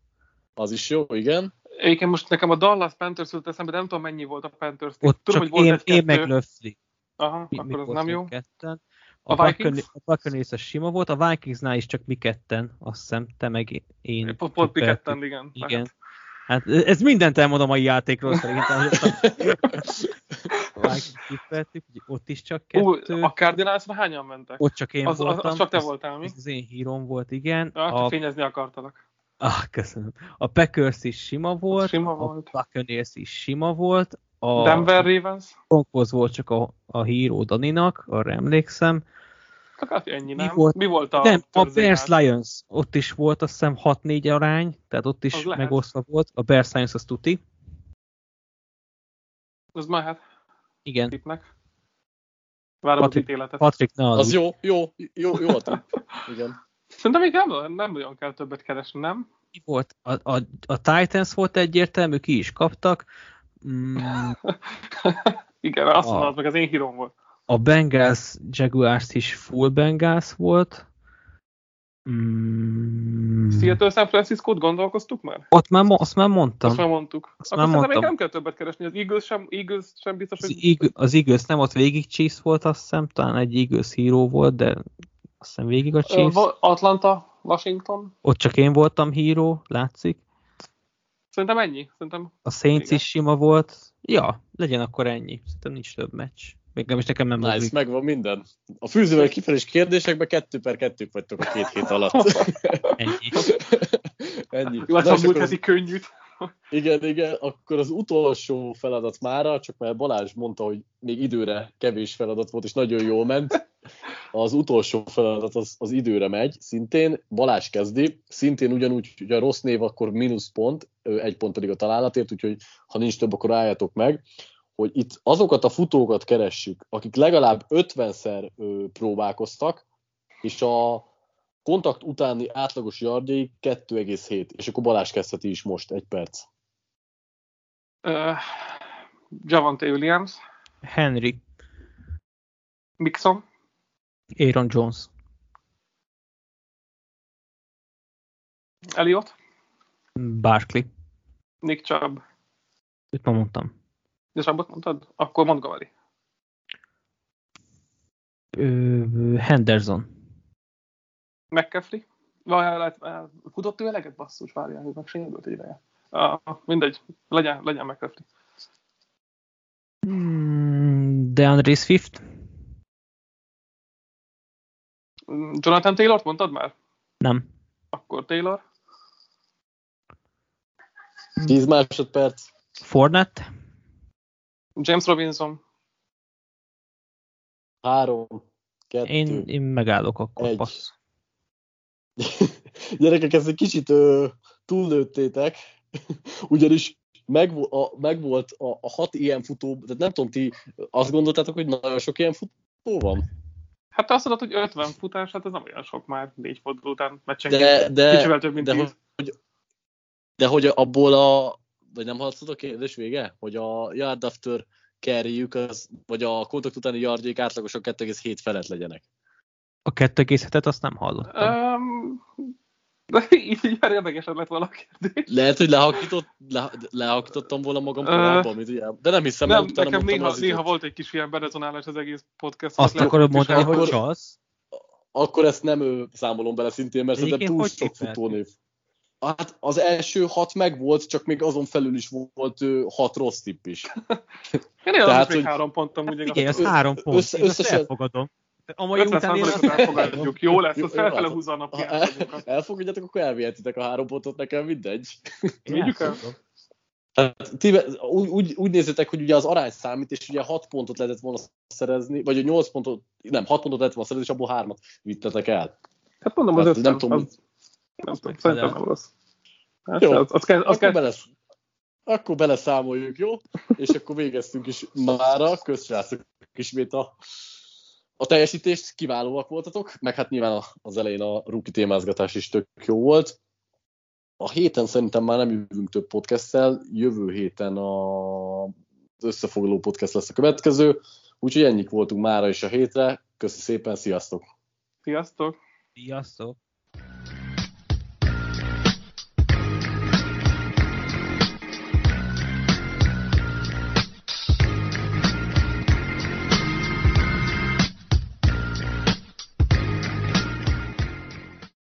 Az is jó, igen. Egyébként most nekem a Dallas Panthers jutott eszembe, de nem tudom mennyi volt a Panthers. Ott tudom, csak hogy volt én, én meg Löffli. Aha, mi, akkor mi az nem jó. Ketten. A A, Vikings? A Buccaneers sima volt, a Vikingsnál is csak mi ketten, azt hiszem, te meg én. Pont, pont mi ketten, igen. Igen. Hát ez mindent elmond a mai játékról szerintem. hogy A tippeltük, ugye ott is csak Ú, kettő. a Cardinalsra hányan mentek? Ott csak én Az, az, voltam. az csak te voltál, mi? Ez az én hírom volt, igen. Ja, csak a, fényezni akartalak. ah, köszönöm. A Packers is sima volt, Sima a volt. Buccaneers is sima volt, a Denver Ravens? Broncos volt csak a, a híró Daninak, arra emlékszem. Hát ennyi, Mi nem? volt? Mi volt a Nem, a Bears? Lions, ott is volt azt hiszem 6-4 arány, tehát ott Az is megosztva volt. A Bears Lions az tuti. Az mehet Igen, tippnek. Várom a Patrik- ítéletet. Patrik ne Az az jó, jó, jó, jó a tipp. Igen. Szerintem még nem, nem nagyon kell többet keresni, nem? ki volt? A, a, a Titans volt egyértelmű, ki is kaptak. Mm, Igen, azt Ah. mondod, meg az én hírom volt. A Bengals Jaguars is full Bengals volt. Mm, Seattle San Francisco-t gondolkoztuk már? ott már, azt már mondtam. Azt már mondtuk. Azt Akkor már szerintem még mondtam. nem kell többet keresni. Az Eagles sem, Eagles sem biztos, Az, hogy... Az Eagles nem, ott végig Chiefs volt, azt hiszem, talán egy Eagles híró volt, de azt hiszem végig a Chiefs. Atlanta, Washington. Ott csak én voltam híró, látszik. Szerintem ennyi. Szerintem A Saints Igen. is sima volt. Ja, legyen akkor ennyi. Szerintem nincs több meccs. Még nem is nekem nem Nice, megvan minden. A fűzővel kifelés kérdésekben kettő per kettők vagytok a két hét alatt. Ennyi. Ennyi. jó, hát Na, a múlt heti könnyűt. Igen, igen, akkor az utolsó feladat mára, csak mert Balázs mondta, hogy még időre kevés feladat volt, és nagyon jól ment. Az utolsó feladat az, az időre megy, szintén Balázs kezdi, szintén ugyanúgy, hogy a rossz név, akkor mínusz pont, egy pont pedig a találatért, úgyhogy ha nincs több, akkor álljatok meg, hogy itt azokat a futókat keressük, akik legalább 50-szer ö, próbálkoztak, és a kontakt utáni átlagos yardjai 2,7, és akkor Balázs kezdheti is most, egy perc. Uh, Javante Williams, Henry, Mixon, Aaron Jones, Elliot, Barkley. Nick Chubb. Itt ma mondtam. És abbat mondtad? Akkor Montgomery. Henderson. McCaffrey. Futott ő eleget basszus, várjál, hogy meg sérült egy ideje. Uh, mindegy, legyen, legyen McCaffrey. Mm, DeAndre Swift. Mm, Jonathan Taylor-t mondtad már? Nem. Akkor Taylor. 10 másodperc. Fournette. James Robinson. 3, 2, Én, én megállok akkor. Egy. Passz. Gyerekek, ezt egy kicsit ö, túllőttétek, ugyanis megvo- a, megvolt a, a hat ilyen futó, tehát nem tudom, ti azt gondoltátok, hogy nagyon sok ilyen futó van? Hát te azt mondod, hogy 50 futás, hát ez nem olyan sok már négy forduló után meccsenként. De, de, Kicsivel több, mint de, 10. hogy, de hogy abból a, vagy nem hallatszott a kérdés vége? Hogy a yard after carryjük, az, vagy a kontakt utáni yardjék átlagosan 2,7 felett legyenek. A 2,7-et azt nem hallottam. Um, de így, már érdekesebb lett volna a kérdés. Lehet, hogy lehakított, le, lehakítottam volna magam korábban, ugye, de nem hiszem, Nem, utána nekem néha, az néha volt egy kis ilyen berezonálás az egész podcast. Azt akarod mondani, hogy akkor- csalsz? akkor ezt nem ő, számolom bele szintén, mert szerintem túl sok futónév. Hát az első hat meg volt, csak még azon felül is volt ö, hat rossz tipp is. Én Tehát, hogy még hogy- három pontom, Hát ugye figyelj, az három pont. össze- összesen- elfogadom. A mai 50 után én elfogadjuk. Jó lesz, az felfele húzza a napi elfogadjátok, akkor elvihetitek a három pontot nekem, mindegy. Vigyük el. Tehát ti úgy, úgy, úgy nézzétek, hogy ugye az arány számít, és ugye 6 pontot lehetett volna szerezni, vagy 8 pontot, nem, 6 pontot lehetett volna szerezni, és abból 3-at vittetek el. Hát mondom, az Hát ötven. nem tudom, az, nem tudom, szerintem nem rossz. Hát, Jó. az, az, kell, az akkor, kell, bele, akkor beleszámoljuk, jó? És akkor végeztünk is mára. Köszönjük ismét a, a teljesítést, kiválóak voltatok, meg hát nyilván az elején a rookie témázgatás is tök jó volt. A héten szerintem már nem jövünk több podcasttel, jövő héten a, az összefoglaló podcast lesz a következő, úgyhogy ennyik voltunk mára is a hétre. Köszi szépen, sziasztok! Sziasztok! Sziasztok!